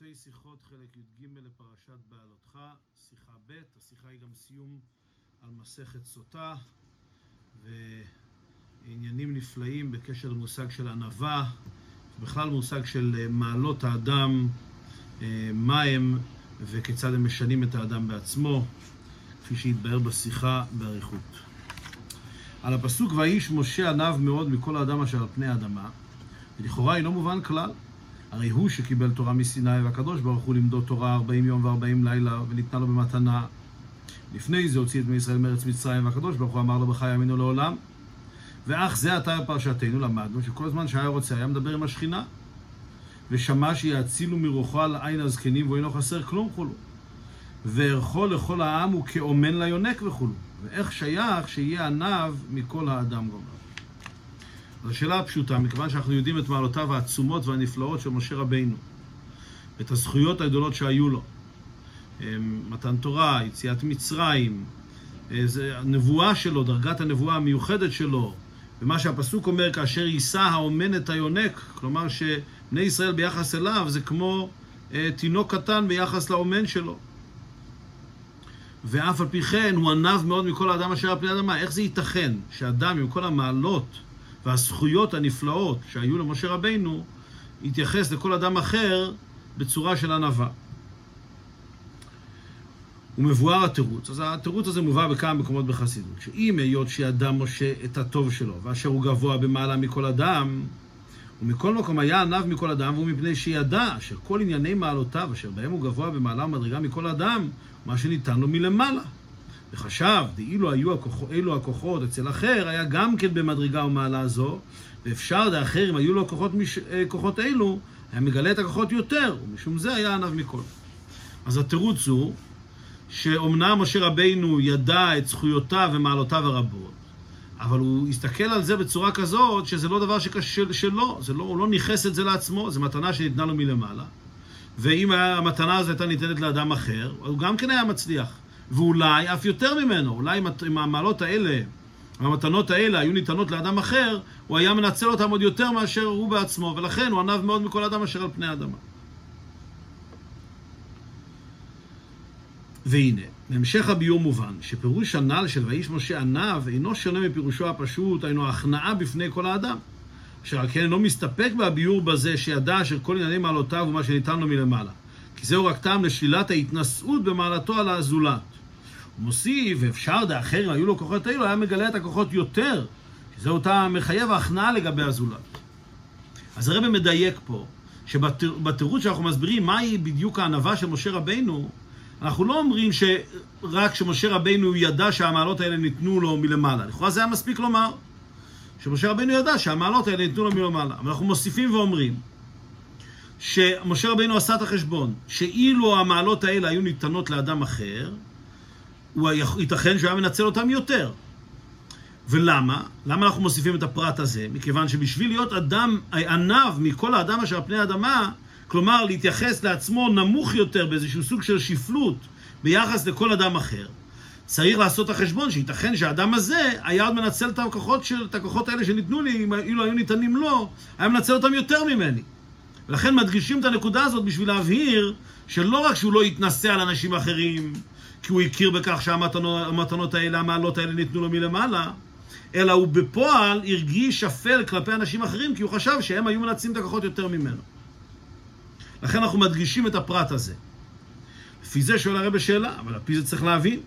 ליקוטי שיחות, חלק י"ג לפרשת בעלותך, שיחה ב', השיחה היא גם סיום על מסכת סוטה, ועניינים נפלאים בקשר למושג של ענווה, בכלל מושג של אה, מעלות האדם, אה, מה הם וכיצד הם משנים את האדם בעצמו, כפי שהתבהר בשיחה באריכות. על הפסוק ויהיש משה עניו מאוד מכל האדם אשר על פני האדמה, ולכאורה אינו מובן כלל. הרי הוא שקיבל תורה מסיני, והקדוש ברוך הוא לימדו תורה ארבעים יום וארבעים לילה, וניתנה לו במתנה. לפני זה הוציא את בני ישראל מארץ מצרים, והקדוש ברוך הוא אמר לו בך יאמינו לעולם. ואך זה עתה בפרשתנו למדנו, שכל זמן שהיה רוצה היה מדבר עם השכינה, ושמע שיאצילו מרוחו על עין הזקנים, ואינו חסר כלום כולו. וערכו לכל העם הוא כאומן ליונק וכולו. ואיך שייך שיהיה עניו מכל האדם גומר. זו שאלה פשוטה, מכיוון שאנחנו יודעים את מעלותיו העצומות והנפלאות של משה רבינו, את הזכויות הגדולות שהיו לו, מתן תורה, יציאת מצרים, הנבואה שלו, דרגת הנבואה המיוחדת שלו, ומה שהפסוק אומר, כאשר יישא האומן את היונק, כלומר שבני ישראל ביחס אליו זה כמו אה, תינוק קטן ביחס לאומן שלו. ואף על פי כן הוא ענב מאוד מכל האדם אשר על פני האדמה. איך זה ייתכן שאדם עם כל המעלות והזכויות הנפלאות שהיו למשה רבינו, יתייחס לכל אדם אחר בצורה של ענווה. ומבואר התירוץ. אז התירוץ הזה מובא בכמה מקומות בחסידות. שאם היות שידע משה את הטוב שלו, ואשר הוא גבוה במעלה מכל אדם, ומכל מקום היה עניו מכל אדם, והוא מפני שידע אשר כל ענייני מעלותיו, אשר בהם הוא גבוה במעלה ומדרגה מכל אדם, מה שניתן לו מלמעלה. וחשב, דאילו היו הכוח, אלו הכוחות אצל אחר, היה גם כן במדרגה ומעלה זו, ואפשר דאחר, אם היו לו כוחות, מש, אה, כוחות אלו, היה מגלה את הכוחות יותר, ומשום זה היה עניו מכל. אז התירוץ הוא, שאומנם משה רבינו ידע את זכויותיו ומעלותיו הרבות, אבל הוא הסתכל על זה בצורה כזאת, שזה לא דבר שקשה שלו, זה לא, הוא לא ניכס את זה לעצמו, זו מתנה שניתנה לו מלמעלה. ואם המתנה הזו הייתה ניתנת לאדם אחר, הוא גם כן היה מצליח. ואולי אף יותר ממנו, אולי אם המעלות האלה, המתנות האלה היו ניתנות לאדם אחר, הוא היה מנצל אותם עוד יותר מאשר הוא בעצמו, ולכן הוא ענב מאוד מכל אדם אשר על פני האדמה. והנה, בהמשך הביור מובן, שפירוש הנ"ל של ואיש משה ענב אינו שונה מפירושו הפשוט, היינו הכנעה בפני כל האדם. אשר על כן אינו מסתפק בהביור בזה שידע אשר כל ענייני מעלותיו ומה שניתן לו מלמעלה. כי זהו רק טעם לשלילת ההתנשאות במעלתו על הזולת. מוסיף, ואפשר דאחר, היו לו כוחות אלו, היה מגלה את הכוחות יותר. זהו טעם מחייב ההכנעה לגבי הזולת. אז הרב מדייק פה, שבתירוץ שאנחנו מסבירים מהי בדיוק הענווה של משה רבינו, אנחנו לא אומרים שרק שמשה רבינו ידע שהמעלות האלה ניתנו לו מלמעלה. לכאורה זה היה מספיק לומר שמשה רבינו ידע שהמעלות האלה ניתנו לו מלמעלה. אבל אנחנו מוסיפים ואומרים שמשה רבינו עשה את החשבון, שאילו המעלות האלה היו ניתנות לאדם אחר, הוא ייתכן שהוא היה מנצל אותם יותר. ולמה? למה אנחנו מוסיפים את הפרט הזה? מכיוון שבשביל להיות אדם עניו מכל האדם אשר על פני האדמה, כלומר להתייחס לעצמו נמוך יותר באיזשהו סוג של שפלות ביחס לכל אדם אחר, צריך לעשות את החשבון שייתכן שהאדם הזה היה עוד מנצל את הכוחות, של, את הכוחות האלה שניתנו לי, אילו היו ניתנים לו, היה מנצל אותם יותר ממני. ולכן מדגישים את הנקודה הזאת בשביל להבהיר שלא רק שהוא לא יתנשא על אנשים אחרים, כי הוא הכיר בכך שהמתנות האלה, המעלות האלה ניתנו לו מלמעלה, אלא הוא בפועל הרגיש שפל כלפי אנשים אחרים, כי הוא חשב שהם היו מנצלים את הכוחות יותר ממנו. לכן אנחנו מדגישים את הפרט הזה. לפי זה שואל הרב שאלה, אבל על זה צריך להבין.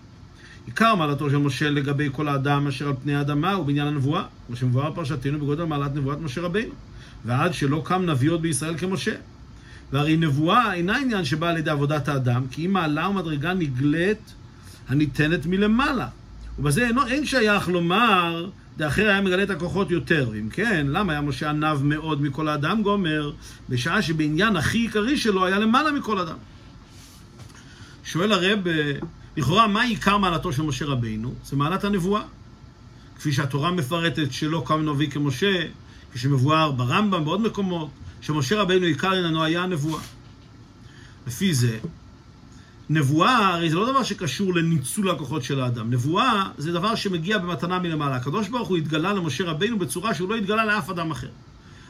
עיקר מעלתו של משה לגבי כל האדם אשר על פני האדמה הוא בעניין הנבואה, כמו שמבואר פרשתנו בגודל מעלת נבואת משה רבינו, ועד שלא קם נביא עוד בישראל כמשה. והרי נבואה אינה עניין שבא על ידי עבודת האדם, כי היא מעלה ומדרגה נגלית הניתנת מלמעלה. ובזה אינו, אין שייך לומר, דאחר היה מגלה את הכוחות יותר. ואם כן, למה היה משה ענב מאוד מכל האדם גומר, בשעה שבעניין הכי עיקרי שלו היה למעלה מכל אדם? שואל הרב, לכאורה, מה עיקר מעלתו של משה רבינו? זה מעלת הנבואה. כפי שהתורה מפרטת שלא קם נביא כמשה, כפי שמבואר ברמב"ם, בעוד מקומות. שמשה רבינו עיקר עניינו היה הנבואה. לפי זה, נבואה הרי זה לא דבר שקשור לניצול הכוחות של האדם. נבואה זה דבר שמגיע במתנה מלמעלה. הקדוש ברוך הוא התגלה למשה רבינו בצורה שהוא לא התגלה לאף אדם אחר.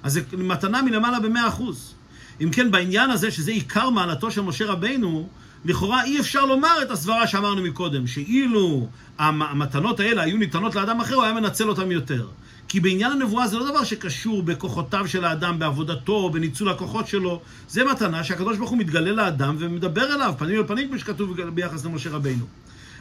אז זה מתנה מלמעלה במאה אחוז. אם כן, בעניין הזה, שזה עיקר מעלתו של משה רבינו, לכאורה אי אפשר לומר את הסברה שאמרנו מקודם, שאילו המתנות האלה היו ניתנות לאדם אחר, הוא היה מנצל אותם יותר. כי בעניין הנבואה זה לא דבר שקשור בכוחותיו של האדם, בעבודתו, בניצול הכוחות שלו. זה מתנה שהקדוש ברוך הוא מתגלה לאדם ומדבר אליו, פנים אל פנים, כמו שכתוב ביחס למשה רבינו.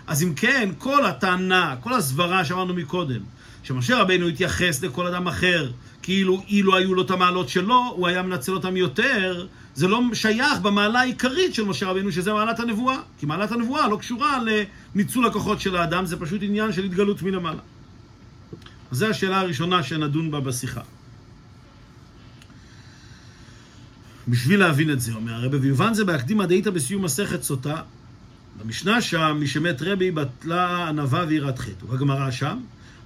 אז אם כן, כל הטענה, כל הסברה שאמרנו מקודם, שמשה רבינו התייחס לכל אדם אחר, כאילו אילו היו לו את המעלות שלו, הוא היה מנצל אותם יותר, זה לא שייך במעלה העיקרית של משה רבינו, שזה מעלת הנבואה. כי מעלת הנבואה לא קשורה לניצול הכוחות של האדם, זה פשוט עניין של התגלות מלמעלה. אז זו השאלה הראשונה שנדון בה בשיחה. בשביל להבין את זה, אומר הרבי, ויובן זה בהקדימה דאיתא בסיום מסכת סוטה, במשנה שם, מי שמת רבי בטלה ענווה ויראת חטא. ובגמרא שם,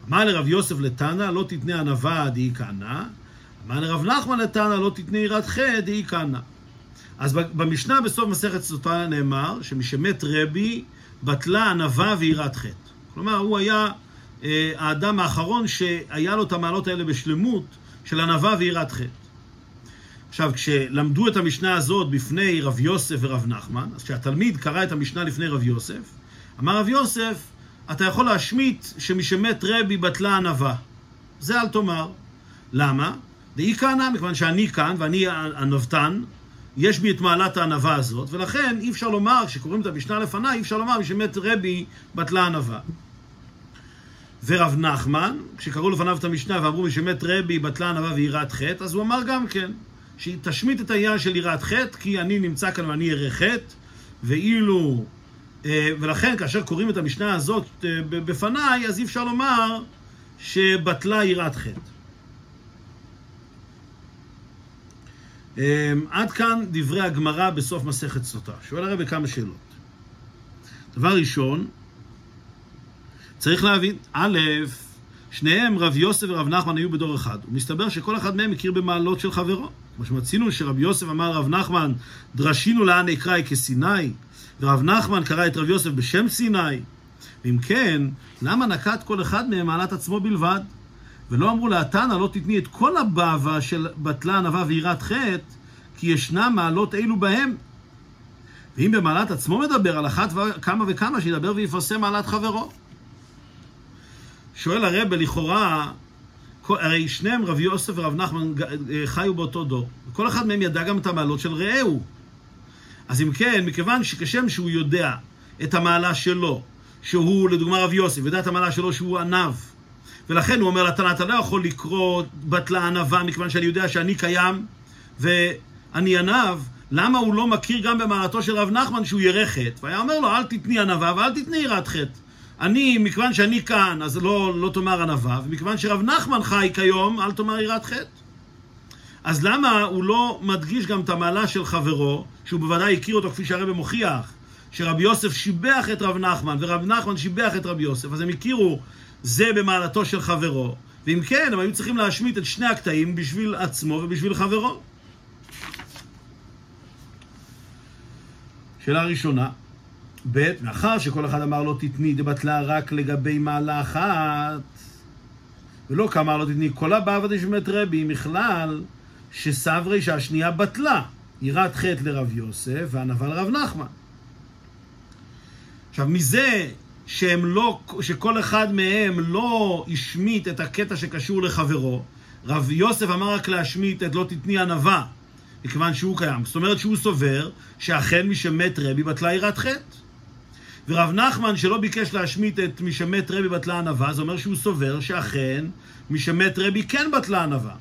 אמר לרב יוסף לתנא, לא תתנה ענווה דהי כהנא, אמר לרב נחמן לתנא, לא תתנה יראת חטא דהי כהנא. אז במשנה בסוף מסכת סוטה נאמר, שמי שמת רבי בטלה ענווה ויראת חטא. כלומר, הוא היה האדם האחרון שהיה לו את המעלות האלה בשלמות של ענווה ויראת חטא. עכשיו, כשלמדו את המשנה הזאת בפני רב יוסף ורב נחמן, אז כשהתלמיד קרא את המשנה לפני רב יוסף, אמר רב יוסף, אתה יכול להשמיט שמשמת רבי בטלה ענווה. זה אל תאמר. למה? דאי כהנא, מכיוון שאני כאן ואני ענוותן, יש בי את מעלת הענווה הזאת, ולכן אי אפשר לומר, כשקוראים את המשנה לפניי, אי אפשר לומר משמת רבי בטלה ענווה. ורב נחמן, כשקראו לפניו את המשנה ואמרו משמת רבי בטלה ענווה ויראת חטא, אז הוא אמר גם כן, שתשמיט את העניין של יראת חטא, כי אני נמצא כאן ואני אראה חטא, ואילו... אה, ולכן כאשר קוראים את המשנה הזאת אה, בפניי, אז אי אפשר לומר שבטלה יראת חטא. אה, עד כאן דברי הגמרא בסוף מסכת סוטה. שואל הרב כמה שאלות. דבר ראשון, צריך להבין, א', שניהם, רב יוסף ורב נחמן, היו בדור אחד. ומסתבר שכל אחד מהם הכיר במעלות של חברו. כמו שמצינו שרב יוסף אמר רב נחמן, דרשינו לאן אקראי כסיני, ורב נחמן קרא את רב יוסף בשם סיני. ואם כן, למה נקט כל אחד מהם מעלת עצמו בלבד? ולא אמרו להתנא, לא תתני את כל הבאווה של בטלה ענווה ויראת חטא, כי ישנם מעלות אלו בהם. ואם במעלת עצמו מדבר על אחת וכמה וכמה, שידבר ויפרסם מעלת חברו. שואל הרבה, לכאורה, הרי שניהם, רב יוסף ורב נחמן, אה, חיו באותו דור. וכל אחד מהם ידע גם את המעלות של רעהו. אז אם כן, מכיוון שכשם שהוא יודע את המעלה שלו, שהוא, לדוגמה, רב יוסף, יודע את המעלה שלו שהוא ענב, ולכן הוא אומר לתנא, אתה לא יכול לקרוא בטלה ענווה, מכיוון שאני יודע שאני קיים ואני ענב, למה הוא לא מכיר גם במעלתו של רב נחמן שהוא ירא חטא? והיה אומר לו, אל תתני ענווה ואל תתני יראת חטא. אני, מכיוון שאני כאן, אז לא, לא תאמר ענווה, ומכיוון שרב נחמן חי כיום, אל תאמר יראת חטא. אז למה הוא לא מדגיש גם את המעלה של חברו, שהוא בוודאי הכיר אותו כפי שהרבא מוכיח, שרבי יוסף שיבח את רב נחמן, ורב נחמן שיבח את רבי יוסף, אז הם הכירו זה במעלתו של חברו, ואם כן, הם היו צריכים להשמיט את שני הקטעים בשביל עצמו ובשביל חברו. שאלה ראשונה, ב', מאחר שכל אחד אמר לא תתני דבטלה רק לגבי מעלה אחת, ולא כאמר לא תתני כל הבא ודשמת רבי, מכלל שסברי שהשנייה בטלה, יראת חטא לרב יוסף וענווה לרב נחמן. עכשיו, מזה שהם לא, שכל אחד מהם לא השמיט את הקטע שקשור לחברו, רב יוסף אמר רק להשמיט את לא תתני ענווה, מכיוון שהוא קיים. זאת אומרת שהוא סובר שאכן מי שמת רבי בטלה יראת חטא. ורב נחמן שלא ביקש להשמיט את מי שמת רבי בטלה ענווה, זה אומר שהוא סובר שאכן מי שמת רבי כן בטלה ענווה.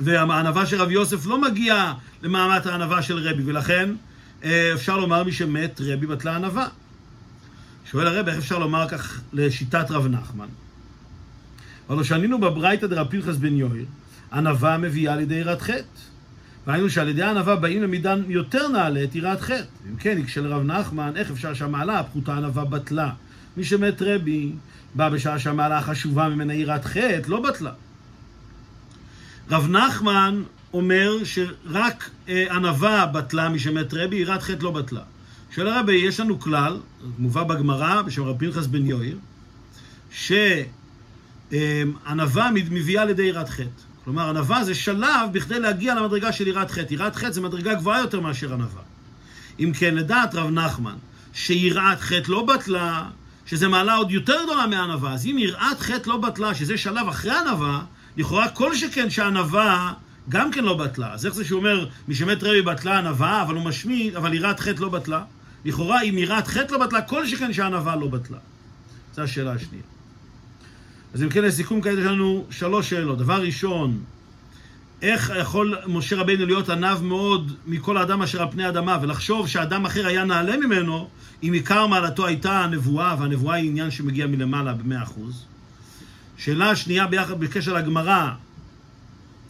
והענווה של רב יוסף לא מגיע למעמד הענווה של רבי, ולכן אה, אפשר לומר מי שמת רבי בטלה ענווה. שואל הרב, איך אפשר לומר כך לשיטת רב נחמן? אבל שענינו בברייתא דרב בן יויר, ענווה מביאה לידי יראת חטא. והיינו שעל ידי הענווה באים למידה יותר נעלה את יראת חטא. אם כן, יקשה לרב נחמן, איך אפשר שהמעלה הפחותה ענווה בטלה? מי שמת רבי, בא בשעה שהמעלה החשובה ממנה יראת חטא, לא בטלה. רב נחמן אומר שרק אה, ענווה בטלה מי שמת רבי, יראת חטא לא בטלה. שואל הרבי, יש לנו כלל, מובא בגמרא בשם רב פנחס בן יויר, שענווה מביאה לידי יראת חטא. כלומר, ענווה זה שלב בכדי להגיע למדרגה של יראת חטא. יראת חטא זה מדרגה גבוהה יותר מאשר ענווה. אם כן, לדעת רב נחמן, שיראת חטא לא בטלה, שזה מעלה עוד יותר גדולה מענווה, אז אם יראת חטא לא בטלה, שזה שלב אחרי ענווה, לכאורה כל שכן שענווה גם כן לא בטלה. אז איך זה שהוא אומר, מי שמת רבי בטלה ענווה, אבל הוא משמיד, אבל יראת חטא לא בטלה? לכאורה, אם יראת חטא לא בטלה, כל שכן שענווה לא בטלה. זו השאלה השנייה. אז אם כן, לסיכום כעת יש לנו שלוש שאלות. דבר ראשון, איך יכול משה רבינו להיות עניו מאוד מכל האדם אשר על פני האדמה, ולחשוב שאדם אחר היה נעלה ממנו, אם עיקר מעלתו הייתה הנבואה, והנבואה היא עניין שמגיע מלמעלה במאה אחוז. שאלה שנייה ביחד בקשר לגמרא,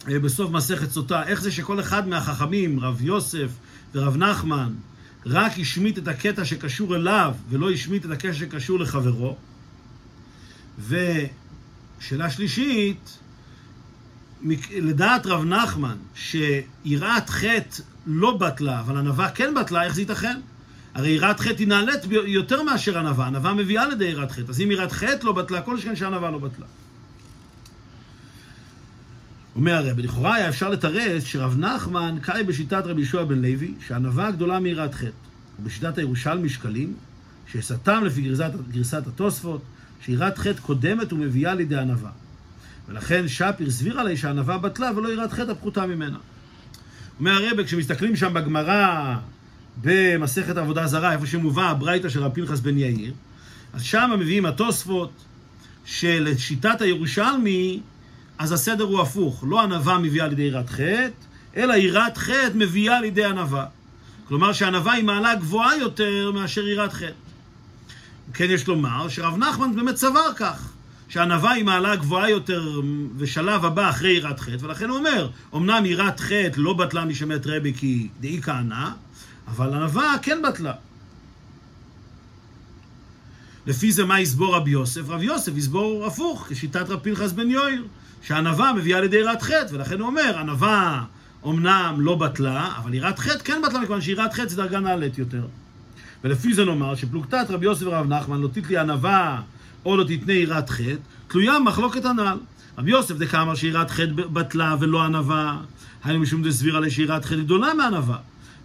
אה, בסוף מסכת סוטה, איך זה שכל אחד מהחכמים, רב יוסף ורב נחמן, רק השמיט את הקטע שקשור אליו, ולא השמיט את הקטע שקשור לחברו? ושאלה שלישית, לדעת רב נחמן, שיראת חטא לא בטלה, אבל ענווה כן בטלה, איך זה ייתכן? הרי יראת חטא היא נעלית יותר מאשר ענווה, ענווה מביאה לידי יראת חטא. אז אם יראת חטא לא בטלה, כל שכן שענווה לא בטלה. אומר הרב, לכאורה היה אפשר לתרץ שרב נחמן קאי בשיטת רבי יהושע בן לוי, שענווה גדולה מיראת חטא. ובשיטת הירושלמי שקלים, שסתם לפי גרסת, גרסת התוספות, שיראת חטא קודמת ומביאה לידי ענווה. ולכן שפיר סביר עלי שהענווה בטלה ולא יראת חטא הפחותה ממנה. אומר הרב, כשמסתכלים שם בגמרא במסכת עבודה זרה, איפה שמובא הברייתא של רב פנחס בן יאיר, אז שם מביאים התוספות שלשיטת הירושלמי, אז הסדר הוא הפוך. לא ענווה מביאה לידי יראת חטא, אלא יראת חטא מביאה לידי ענווה. כלומר שהענווה היא מעלה גבוהה יותר מאשר יראת חטא. כן יש לומר שרב נחמן באמת סבר כך. שהענווה היא מעלה גבוהה יותר ושלב הבא אחרי יראת חטא, ולכן הוא אומר, אמנם יראת חטא לא בטלה משמת רבי כי דאי כהנא, אבל ענווה כן בטלה. לפי זה מה יסבור רבי יוסף? רבי יוסף יסבור הפוך, כשיטת רב פנחס בן יויר, שהענווה מביאה לידי יראת חטא, ולכן הוא אומר, ענווה אמנם לא בטלה, אבל יראת חטא כן בטלה, מכיוון שיראת חטא זה דרגה נעלית יותר. ולפי זה נאמר שפלוגתת רבי יוסף ורב נחמן לא תתלי ענווה או לא תתנה יראת חטא, תלויה מחלוקת הנ"ל. רבי יוסף דקאמר שיראת חטא בטלה ולא ענווה, היינו משום דסבירה לי שיראת חטא גדולה מענווה.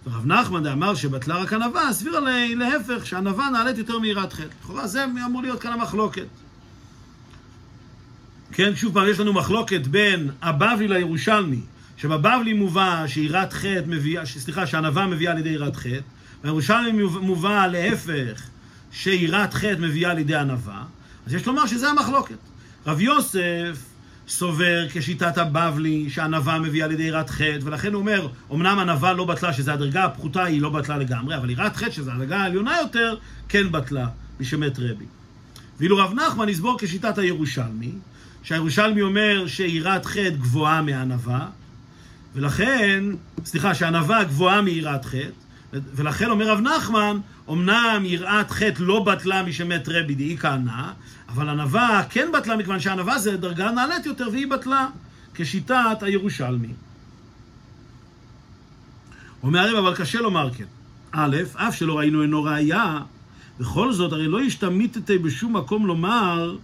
ורב נחמן דאמר שבטלה רק ענווה, סבירה לי להפך, שענווה נעלית יותר מיראת חטא. לכאורה זה אמור להיות כאן המחלוקת. כן, שוב פעם, יש לנו מחלוקת בין הבבלי לירושלמי, שבבבלי מובא שיראת חטא מביאה, סליחה, שענווה מביאה לידי יראת חטא, והירושלמי מובא להפך, שיראת חטא מביאה לידי ענווה, אז יש לומר שזה המחלוקת. רב יוסף סובר כשיטת הבבלי שהענווה מביאה לידי יראת חטא, ולכן הוא אומר, אמנם ענווה לא בטלה, שזו הדרגה הפחותה, היא לא בטלה לגמרי, אבל יראת חטא, שזו הדרגה העליונה יותר, כן בטלה, משמת רבי. ואילו רב נחמן יסבור כשיטת הירושלמי, שהירושלמי אומר שיראת חטא גבוהה מענווה, ולכן, סליחה, שענווה גבוהה מיראת חטא, ולכן אומר רב נחמן, אמנם יראת חטא לא בטלה משמת רבי דאי כהנא, אבל ענווה כן בטלה מכיוון שענווה זה דרגה נעלית יותר והיא בטלה, כשיטת הירושלמי. אומר הרב, אבל קשה לומר כן. א', אף שלא ראינו אינו ראייה, בכל זאת, הרי לא השתמיטתי בשום מקום לומר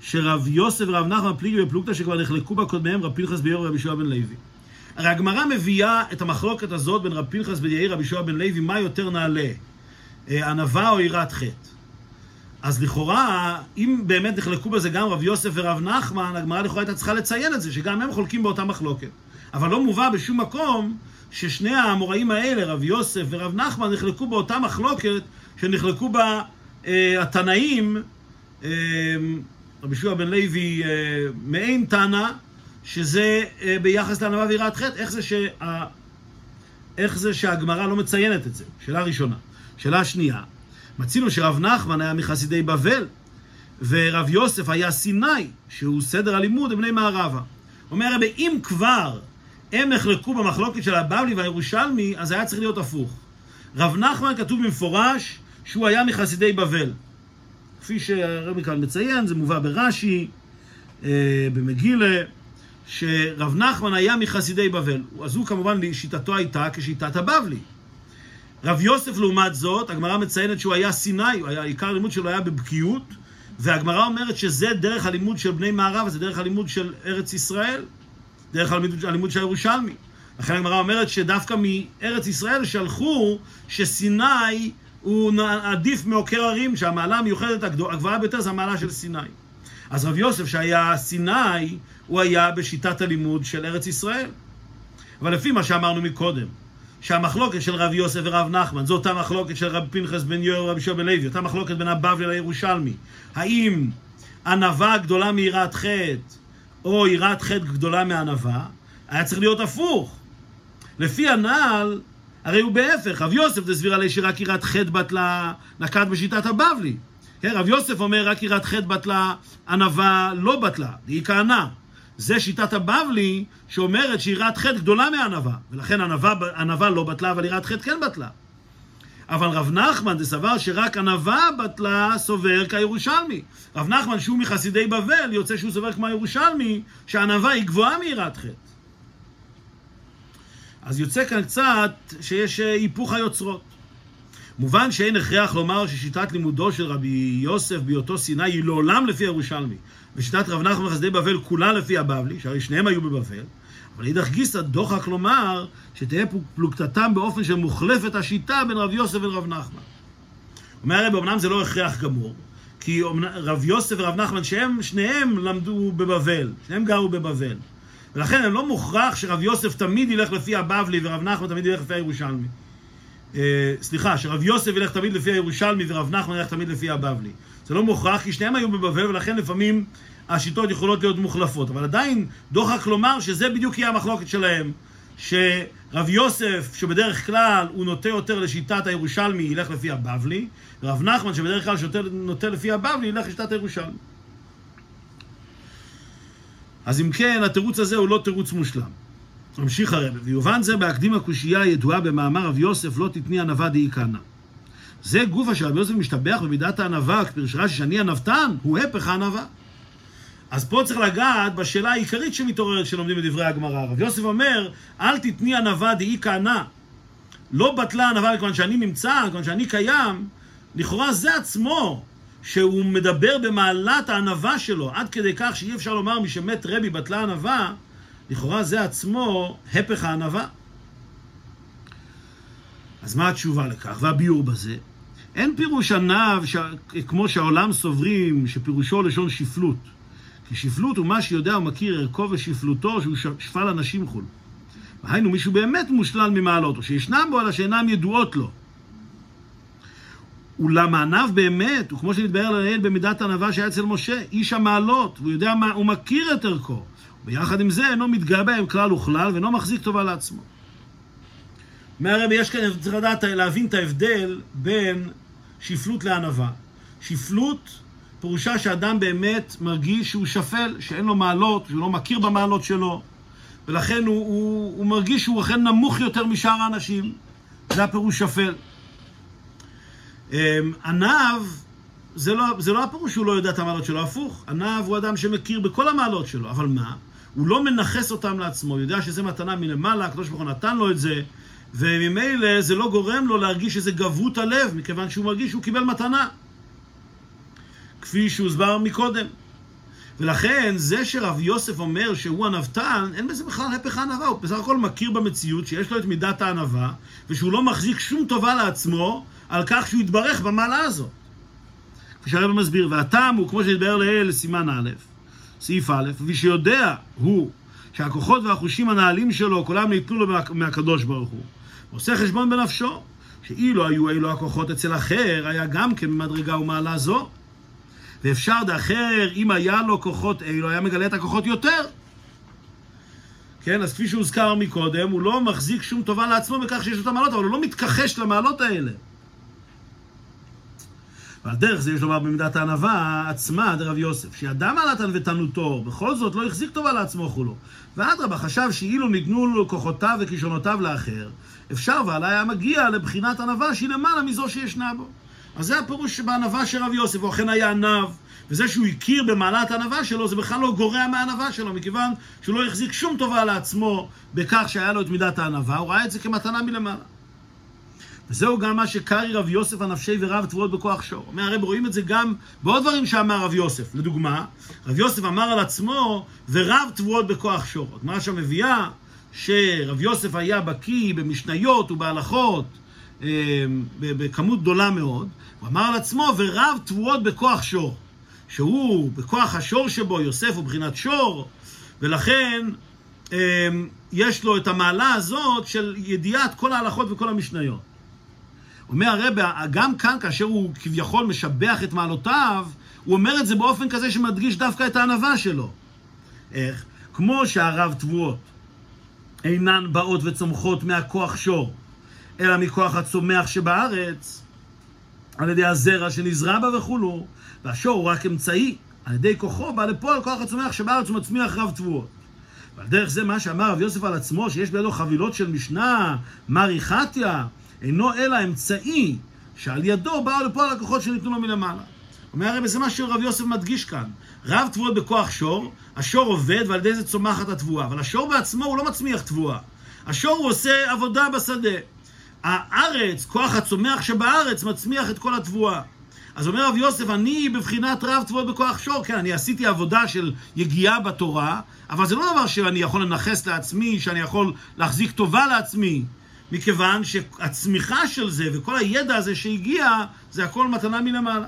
שרב יוסף ורב נחמן פליגי ופלוגתא שכבר נחלקו בה קודמיהם רב פנחס ביור ורבי שועה בן לוי. הרי הגמרא מביאה את המחלוקת הזאת בין רב פנחס בן יאיר רבי שועה בן לוי, מה יותר נעלה, אה, ענווה או יראת חטא. אז לכאורה, אם באמת נחלקו בזה גם רב יוסף ורב נחמן, הגמרא לכאורה הייתה צריכה לציין את זה, שגם הם חולקים באותה מחלוקת. אבל לא מובא בשום מקום ששני האמוראים האלה, רב יוסף ורב נחמן, נחלקו באותה מחלוקת שנחלקו בה אה, התנאים, אה, רבי שועה בן לוי אה, מעין תנא, שזה אה, ביחס לענווה ויראת חטא, איך זה, שה... איך זה שהגמרא לא מציינת את זה? שאלה ראשונה. שאלה שנייה, מצינו שרב נחמן היה מחסידי בבל, ורב יוסף היה סיני, שהוא סדר הלימוד לבני מערבה. אומר רבי, אם כבר הם נחלקו במחלוקת של הבבלי והירושלמי, אז היה צריך להיות הפוך. רב נחמן כתוב במפורש שהוא היה מחסידי בבל. כפי שהרבי כאן מציין, זה מובא ברש"י, אה, במגילה, שרב נחמן היה מחסידי בבל. אז הוא כמובן, שיטתו הייתה כשיטת הבבלי. רב יוסף לעומת זאת, הגמרא מציינת שהוא היה סיני, היה, עיקר הלימוד שלו היה בבקיאות, והגמרא אומרת שזה דרך הלימוד של בני מערב, זה דרך הלימוד של ארץ ישראל. דרך הלימוד, הלימוד של הירושלמי. לכן הגמרא אומרת שדווקא מארץ ישראל שלחו שסיני הוא עדיף מעוקר הרים, שהמעלה המיוחדת הגבוהה ביותר זה המעלה של סיני. אז רב יוסף שהיה סיני, הוא היה בשיטת הלימוד של ארץ ישראל. אבל לפי מה שאמרנו מקודם, שהמחלוקת של רב יוסף ורב נחמן, זו אותה מחלוקת של רב פנחס בן יואר ורבי שובל לוי, אותה מחלוקת בין הבבלי לירושלמי. האם ענווה גדולה מיראת חטא, או יראת חטא גדולה מענווה, היה צריך להיות הפוך. לפי הנעל, הרי הוא בהפך, רב יוסף תסביר עלי שרק יראת חטא בטלה, נקט בשיטת הבבלי. כן, רב יוסף אומר רק יראת חטא בטלה, ענווה לא בטלה, היא כהנה. זה שיטת הבבלי שאומרת שיראת חטא גדולה מענווה, ולכן ענווה, ענווה לא בטלה, אבל יראת חטא כן בטלה. אבל רב נחמן סבר שרק ענווה בטלה סובר כירושלמי. רב נחמן שהוא מחסידי בבל יוצא שהוא סובר כמו הירושלמי שענווה היא גבוהה מיראת חטא. אז יוצא כאן קצת שיש אה, היפוך היוצרות. מובן שאין הכרח לומר ששיטת לימודו של רבי יוסף בהיותו סיני היא לעולם לפי הירושלמי, ושיטת רב נחמן חסידי בבל כולה לפי הבבלי, שהרי שניהם היו בבבל, אבל אידך גיסא דוחק לומר שתהיה פלוגתתם באופן שמוחלפת השיטה בין רב יוסף ולרב נחמן. אומר הרב, אמנם זה לא הכרח גמור, כי רב יוסף ורב נחמן, שהם שניהם למדו בבבל, שניהם גרו בבבל. ולכן הם לא מוכרח שרב יוסף תמיד ילך לפי הבבלי ורב נחמן תמיד ילך לפי הירושלמי. אה, סליחה, שרב יוסף ילך תמיד לפי הירושלמי ורב נחמן ילך תמיד לפי הבבלי. זה לא מוכרח, כי שניהם היו בבבל, ולכן לפעמים השיטות יכולות להיות מוחלפות. אבל עדיין דוחק לומר שזה בדיוק יהיה המחלוקת שלהם. שרב יוסף, שבדרך כלל הוא נוטה יותר לשיטת הירושלמי, ילך לפי הבבלי, ורב נחמן, שבדרך כלל נוטה לפי הבבלי, ילך לשיטת הירושלמי. אז אם כן, התירוץ הזה הוא לא תירוץ מושלם. ממשיך הרב, ויובן זה בהקדים הקושייה הידועה במאמר רב יוסף, לא תתני ענווה דאי כהנא. זה גופה שרבי יוסף משתבח במידת הענווה, כפרש רש"י שאני ענוותן, הוא הפך הענווה. אז פה צריך לגעת בשאלה העיקרית שמתעוררת כשלומדים בדברי הגמרא. רב יוסף אומר, אל תתני ענווה דאי כהנא. לא בטלה ענווה מכיוון שאני נמצא, מכיוון שאני קיים, לכאורה זה עצמו שהוא מדבר במעלת הענווה שלו, עד כדי כך שאי אפשר לומר משמת רבי בטלה ענווה, לכאורה זה עצמו הפך הענווה. אז מה התשובה לכך? והביאור בזה? אין פירוש ענב ש... כמו שהעולם סוברים, שפירושו לשון שפלות. כי שפלות הוא מה שיודע ומכיר ערכו ושפלותו, שהוא שפל אנשים חול. והיינו מישהו באמת מושלל ממעלות, או שישנם בו, אלא שאינם ידועות לו. אולם הענב באמת, וכמו שנתבהר לעיל במידת הענווה שהיה אצל משה, איש המעלות, והוא יודע מה, הוא מכיר את ערכו. ויחד עם זה אינו מתגאה בהם כלל וכלל, ואינו מחזיק טובה לעצמו. מהרבי יש כאן, צריך לדעת, להבין את ההבדל בין שפלות לענווה. שפלות פירושה שאדם באמת מרגיש שהוא שפל, שאין לו מעלות, שהוא לא מכיר במעלות שלו, ולכן הוא, הוא, הוא מרגיש שהוא אכן נמוך יותר משאר האנשים. זה הפירוש שפל. אמ, ענב, זה לא, זה לא הפירוש שהוא לא יודע את המעלות שלו, הפוך. ענב הוא אדם שמכיר בכל המעלות שלו, אבל מה? הוא לא מנכס אותם לעצמו, הוא יודע שזה מתנה מלמעלה, הקדוש ברוך הוא נתן לו את זה, וממילא זה לא גורם לו להרגיש איזה גברות הלב, מכיוון שהוא מרגיש שהוא קיבל מתנה. כפי שהוסבר מקודם. ולכן, זה שרב יוסף אומר שהוא ענוותן, אין בזה בכלל הפך הענווה, הוא בסך הכל מכיר במציאות שיש לו את מידת הענווה, ושהוא לא מחזיק שום טובה לעצמו על כך שהוא יתברך במעלה הזאת. כפי שהרב מסביר, והטעם הוא, כמו שהתבהר לעיל, סימן א', סעיף א', ושיודע הוא שהכוחות והחושים הנעלים שלו, כולם ניתנו לו מהקדוש ברוך הוא. עושה חשבון בנפשו, שאילו היו אלו הכוחות אצל אחר, היה גם כן במדרגה ומעלה זו. ואפשר דאחר, אם היה לו כוחות אלו, היה מגלה את הכוחות יותר. כן, אז כפי שהוזכר מקודם, הוא לא מחזיק שום טובה לעצמו בכך שיש לו את המעלות, אבל הוא לא מתכחש למעלות האלה. ועל דרך זה יש לומר במידת הענווה עצמה, דרב יוסף, שידע מעלת ענוותנותו, בכל זאת לא החזיק טובה לעצמו כולו. ואדרבה, חשב שאילו ניתנו לו כוחותיו וכישרונותיו לאחר, אפשר ועלה היה מגיע לבחינת ענווה שהיא למעלה מזו שישנה בו. אז זה הפירוש בענווה של רב יוסף, הוא אכן היה ענב, וזה שהוא הכיר במעלת הענווה שלו, זה בכלל לא גורע מהענווה שלו, מכיוון שהוא לא החזיק שום טובה לעצמו בכך שהיה לו את מידת הענווה, הוא ראה את זה כמתנה מלמעלה. וזהו גם מה שקרי רב יוסף הנפשי ורב תבואות בכוח שור. אומר הרב, רואים את זה גם בעוד דברים שאמר רב יוסף. לדוגמה, רב יוסף אמר על עצמו, ורב תבואות בכוח שור. הגמרא שם מביאה שרב יוסף היה בקיא במשניות ובהלכות אה, בכמות גדולה מאוד. הוא אמר על עצמו, ורב תבואות בכוח שור. שהוא, בכוח השור שבו, יוסף הוא בחינת שור, ולכן אה, יש לו את המעלה הזאת של ידיעת כל ההלכות וכל המשניות. אומר הרב, גם כאן, כאשר הוא כביכול משבח את מעלותיו, הוא אומר את זה באופן כזה שמדגיש דווקא את הענווה שלו. איך? כמו שהרב תבואות אינן באות וצומחות מהכוח שור, אלא מכוח הצומח שבארץ, על ידי הזרע שנזרע בה וכולו, והשור הוא רק אמצעי, על ידי כוחו בא לפועל כוח הצומח שבארץ הוא מצמיח רב תבואות. ועל דרך זה מה שאמר רב יוסף על עצמו, שיש בידו חבילות של משנה, מרי חתיה, אינו אלא אמצעי שעל ידו באו לפועל הכוחות שניתנו לו מלמעלה. אומר הרב, זה מה שרב יוסף מדגיש כאן. רב תבואות בכוח שור, השור עובד ועל ידי זה צומחת התבואה. אבל השור בעצמו הוא לא מצמיח תבואה. השור הוא עושה עבודה בשדה. הארץ, כוח הצומח שבארץ, מצמיח את כל התבואה. אז אומר רב יוסף, אני בבחינת רב תבואות בכוח שור. כן, אני עשיתי עבודה של יגיעה בתורה, אבל זה לא דבר שאני יכול לנכס לעצמי, שאני יכול להחזיק טובה לעצמי. מכיוון שהצמיחה של זה וכל הידע הזה שהגיע, זה הכל מתנה מלמעלה.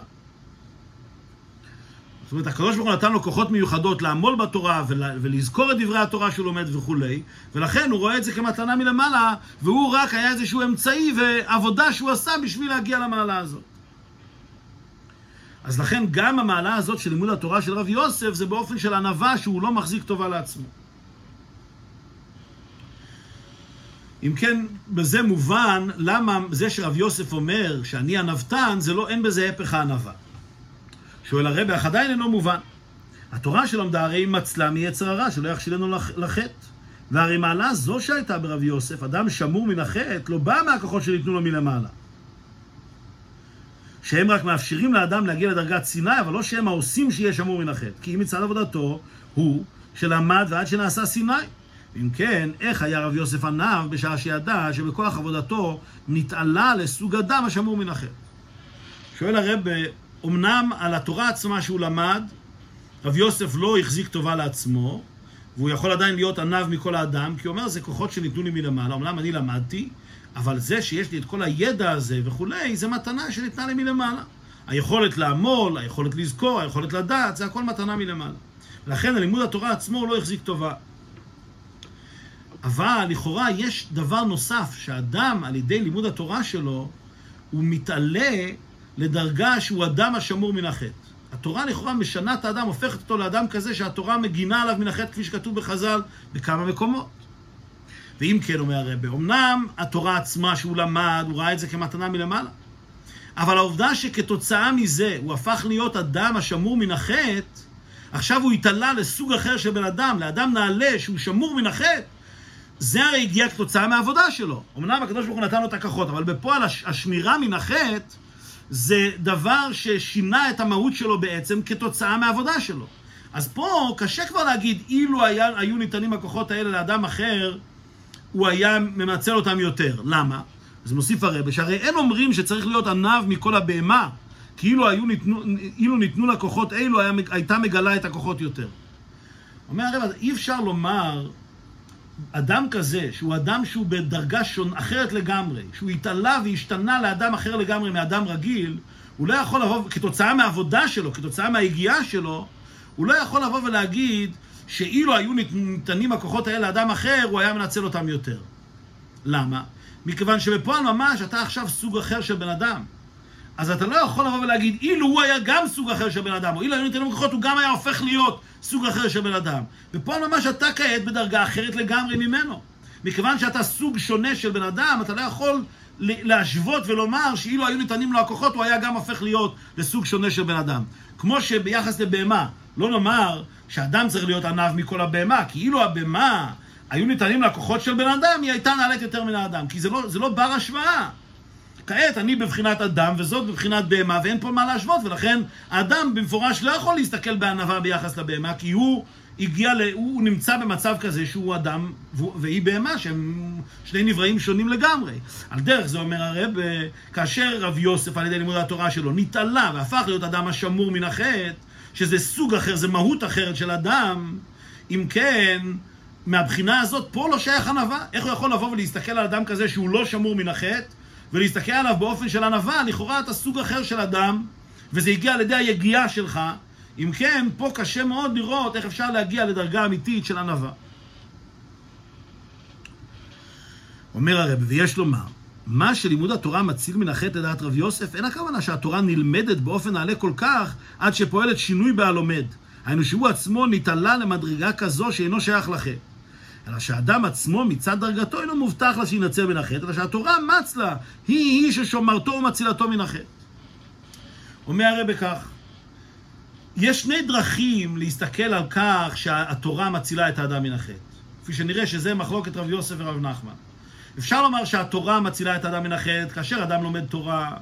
זאת אומרת, הקדוש ברוך הוא נתן לו כוחות מיוחדות לעמול בתורה ולזכור את דברי התורה שהוא לומד וכולי, ולכן הוא רואה את זה כמתנה מלמעלה, והוא רק היה איזשהו אמצעי ועבודה שהוא עשה בשביל להגיע למעלה הזאת. אז לכן גם המעלה הזאת של לימוד התורה של רב יוסף זה באופן של ענווה שהוא לא מחזיק טובה לעצמו. אם כן, בזה מובן למה זה שרב יוסף אומר שאני ענוותן, זה לא, אין בזה הפך הענווה. שואל הרבי, אך עדיין אינו מובן. התורה שלמדה הרי מצלה מיצר הרע, שלא יכשילנו לחטא. והרי מעלה זו שהייתה ברב יוסף, אדם שמור מן החטא, לא בא מהכוחות שניתנו לו מלמעלה. שהם רק מאפשרים לאדם להגיע לדרגת סיני, אבל לא שהם העושים שיהיה שמור מן החטא. כי אם מצד עבודתו הוא שלמד ועד שנעשה סיני. אם כן, איך היה רב יוסף עניו בשעה שידע שבכוח עבודתו נתעלה לסוג אדם השמור מן החטא? שואל הרב, אמנם על התורה עצמה שהוא למד, רב יוסף לא החזיק טובה לעצמו, והוא יכול עדיין להיות עניו מכל האדם, כי הוא אומר, זה כוחות שניתנו לי מלמעלה, אמנם אני למדתי, אבל זה שיש לי את כל הידע הזה וכולי, זה מתנה שניתנה לי מלמעלה. היכולת לעמול, היכולת לזכור, היכולת לדעת, זה הכל מתנה מלמעלה. לכן הלימוד התורה עצמו לא החזיק טובה. אבל לכאורה יש דבר נוסף, שאדם על ידי לימוד התורה שלו, הוא מתעלה לדרגה שהוא אדם השמור מן החטא. התורה לכאורה משנה את האדם, הופכת אותו לאדם כזה שהתורה מגינה עליו מן החטא, כפי שכתוב בחז"ל בכמה מקומות. ואם כן, אומר הרב, אמנם התורה עצמה שהוא למד, הוא ראה את זה כמתנה מלמעלה. אבל העובדה שכתוצאה מזה הוא הפך להיות אדם השמור מן החטא, עכשיו הוא התעלה לסוג אחר של בן אדם, לאדם נעלה שהוא שמור מן החטא, זה הרי הגיע כתוצאה מהעבודה שלו. אמנם הקדוש ברוך הוא נתן לו את הכוחות, אבל בפועל השמירה מן החטא זה דבר ששינה את המהות שלו בעצם כתוצאה מהעבודה שלו. אז פה קשה כבר להגיד, אילו היה, היו ניתנים הכוחות האלה לאדם אחר, הוא היה מנצל אותם יותר. למה? אז מוסיף הרבה, שהרי אין אומרים שצריך להיות עניו מכל הבהמה, כי אילו, ניתנו, אילו ניתנו לכוחות אלו, היה, הייתה מגלה את הכוחות יותר. אומר הרב, אי אפשר לומר אדם כזה, שהוא אדם שהוא בדרגה שון, אחרת לגמרי, שהוא התעלה והשתנה לאדם אחר לגמרי מאדם רגיל, הוא לא יכול לבוא, כתוצאה מהעבודה שלו, כתוצאה מהיגיעה שלו, הוא לא יכול לבוא ולהגיד שאילו היו ניתנים הכוחות האלה לאדם אחר, הוא היה מנצל אותם יותר. למה? מכיוון שבפועל ממש אתה עכשיו סוג אחר של בן אדם. אז אתה לא יכול לבוא ולהגיד, אילו הוא היה גם סוג אחר של בן אדם, או אילו היו ניתנים כוחות, הוא גם היה הופך להיות סוג אחר של בן אדם. ופה ממש אתה כעת בדרגה אחרת לגמרי ממנו. מכיוון שאתה סוג שונה של בן אדם, אתה לא יכול להשוות ולומר שאילו היו ניתנים לו הכוחות, הוא היה גם הופך להיות לסוג שונה של בן אדם. כמו שביחס לבהמה, לא נאמר שאדם צריך להיות עניו מכל הבהמה, כי אילו הבהמה היו ניתנים לכוחות של בן אדם, היא הייתה נעלית יותר מן האדם, כי זה לא, זה לא בר השוואה. כעת אני בבחינת אדם וזאת בבחינת בהמה ואין פה מה להשוות ולכן האדם במפורש לא יכול להסתכל בענווה ביחס לבהמה כי הוא הגיע, ל... הוא נמצא במצב כזה שהוא אדם והיא בהמה, שהם שני נבראים שונים לגמרי. על דרך זה אומר הרב, כאשר רב יוסף על ידי לימוד התורה שלו נתעלה והפך להיות אדם השמור מן החטא, שזה סוג אחר, זה מהות אחרת של אדם, אם כן, מהבחינה הזאת, פה לא שייך ענווה. איך הוא יכול לבוא ולהסתכל על אדם כזה שהוא לא שמור מן החטא, ולהסתכל עליו באופן של ענווה? לכאורה אתה סוג אחר של אדם, וזה הגיע על ידי היגיעה שלך. אם כן, פה קשה מאוד לראות איך אפשר להגיע לדרגה אמיתית של ענווה. אומר הרב, ויש לומר, מה שלימוד התורה מציל מן החטא לדעת רב יוסף, אין הכוונה שהתורה נלמדת באופן נעלה כל כך עד שפועלת שינוי בהלומד. היינו שהוא עצמו נתעלה למדרגה כזו שאינו שייך לחטא. אלא שהאדם עצמו מצד דרגתו אינו מובטח לה שינצל מן החטא, אלא שהתורה מץ לה, היא היא ששומרתו ומצילתו מן החטא. אומר הרב כך, יש שני דרכים להסתכל על כך שהתורה מצילה את האדם מן החטא. כפי שנראה שזה מחלוקת רב יוסף ורב נחמן. אפשר לומר שהתורה מצילה את האדם מן החטא, כאשר אדם לומד תורה,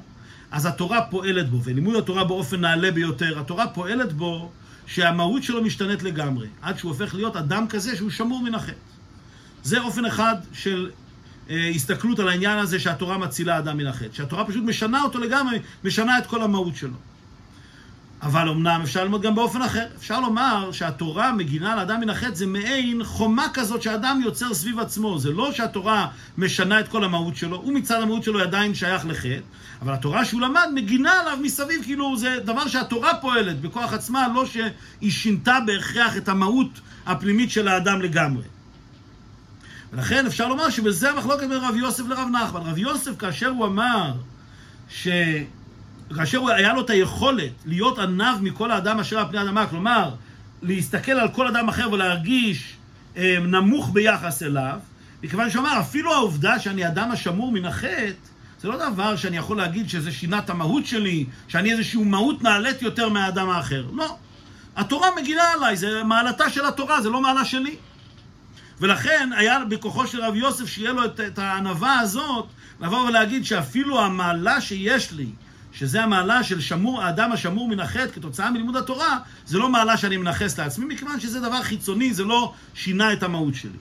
אז התורה פועלת בו, ולימוד התורה באופן נעלה ביותר, התורה פועלת בו שהמהות שלו משתנית לגמרי, עד שהוא הופך להיות אדם כזה שהוא שמור מן החטא. זה אופן אחד של אה, הסתכלות על העניין הזה שהתורה מצילה אדם מן החטא, שהתורה פשוט משנה אותו לגמרי, משנה את כל המהות שלו. אבל אמנם אפשר ללמוד גם באופן אחר. אפשר לומר שהתורה מגינה על אדם מן החטא זה מעין חומה כזאת שאדם יוצר סביב עצמו. זה לא שהתורה משנה את כל המהות שלו, הוא מצד המהות שלו עדיין שייך לחטא, אבל התורה שהוא למד מגינה עליו מסביב, כאילו זה דבר שהתורה פועלת בכוח עצמה, לא שהיא שינתה בהכרח את המהות הפנימית של האדם לגמרי. ולכן אפשר לומר שבזה המחלוקת בין רב יוסף לרב נחמן. רב יוסף, כאשר הוא אמר ש... כאשר היה לו את היכולת להיות עניו מכל האדם אשר על פני האדמה, כלומר, להסתכל על כל אדם אחר ולהרגיש אה, נמוך ביחס אליו, מכיוון שהוא אמר, אפילו העובדה שאני אדם השמור מן החטא, זה לא דבר שאני יכול להגיד שזה שינה את המהות שלי, שאני איזושהי מהות נעלית יותר מהאדם האחר. לא. התורה מגינה עליי, זה מעלתה של התורה, זה לא מעלה שלי. ולכן היה בכוחו של רב יוסף שיהיה לו את, את הענווה הזאת, לבוא ולהגיד שאפילו המעלה שיש לי, שזה המעלה של שמור, האדם השמור מן החטא כתוצאה מלימוד התורה, זה לא מעלה שאני מנכס לעצמי, מכיוון שזה דבר חיצוני, זה לא שינה את המהות שלי.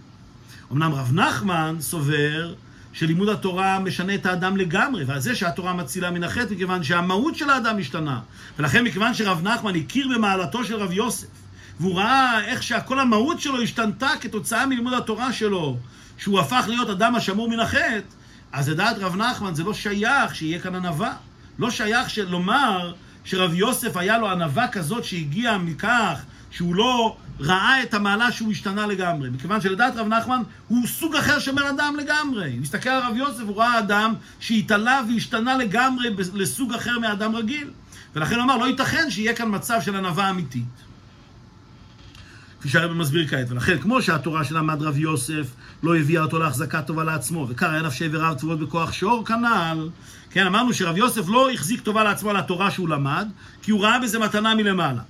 אמנם רב נחמן סובר שלימוד התורה משנה את האדם לגמרי, ועל זה שהתורה מצילה מן החטא, מכיוון שהמהות של האדם השתנה. ולכן מכיוון שרב נחמן הכיר במעלתו של רב יוסף, והוא ראה איך שכל המהות שלו השתנתה כתוצאה מלימוד התורה שלו, שהוא הפך להיות אדם השמור מן החטא, אז לדעת רב נחמן זה לא שייך שיהיה כאן ענווה. לא שייך לומר שרב יוסף היה לו ענווה כזאת שהגיעה מכך שהוא לא ראה את המעלה שהוא השתנה לגמרי. מכיוון שלדעת רב נחמן הוא סוג אחר של בן אדם לגמרי. הוא מסתכל על רב יוסף, הוא ראה אדם שהתעלה והשתנה לגמרי לסוג אחר מאדם רגיל. ולכן הוא אמר, לא ייתכן שיהיה כאן מצב של ענווה אמיתית. כפי שהרבא מסביר כעת. ולכן, כמו שהתורה שלמד רב יוסף לא הביאה אותו להחזקה טובה לעצמו, וקרא נפשי ורב צבאות בכוח שור כנ"ל, כן, אמרנו שרב יוסף לא החזיק טובה לעצמו על התורה שהוא למד, כי הוא ראה בזה מתנה מלמעלה.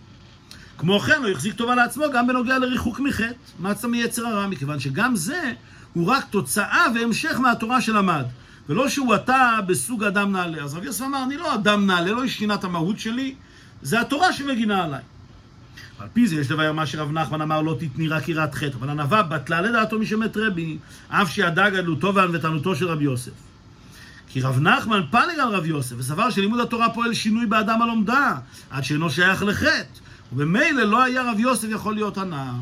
כמו כן, הוא החזיק טובה לעצמו גם בנוגע לריחוק מחטא, מצה מיצר הרע, מכיוון שגם זה הוא רק תוצאה והמשך מהתורה שלמד. ולא שהוא אתה בסוג אדם נעלה. אז רב יוסף אמר, אני לא אדם נעלה, לא השתינה את המהות שלי, זה התורה שמגינה עליי. על פי זה יש דבר מה שרב נחמן אמר, לא תתני רק יראת חטא, אבל ענווה בטלה לדעתו משמת רבי, אף שידע גדלותו וענוותנותו של רבי יוסף. כי רב נחמן פלג על רב יוסף, וסבר שלימוד התורה פועל שינוי באדם הלומדה, עד שאינו שייך לחטא, ובמילא לא היה רב יוסף יכול להיות הנער.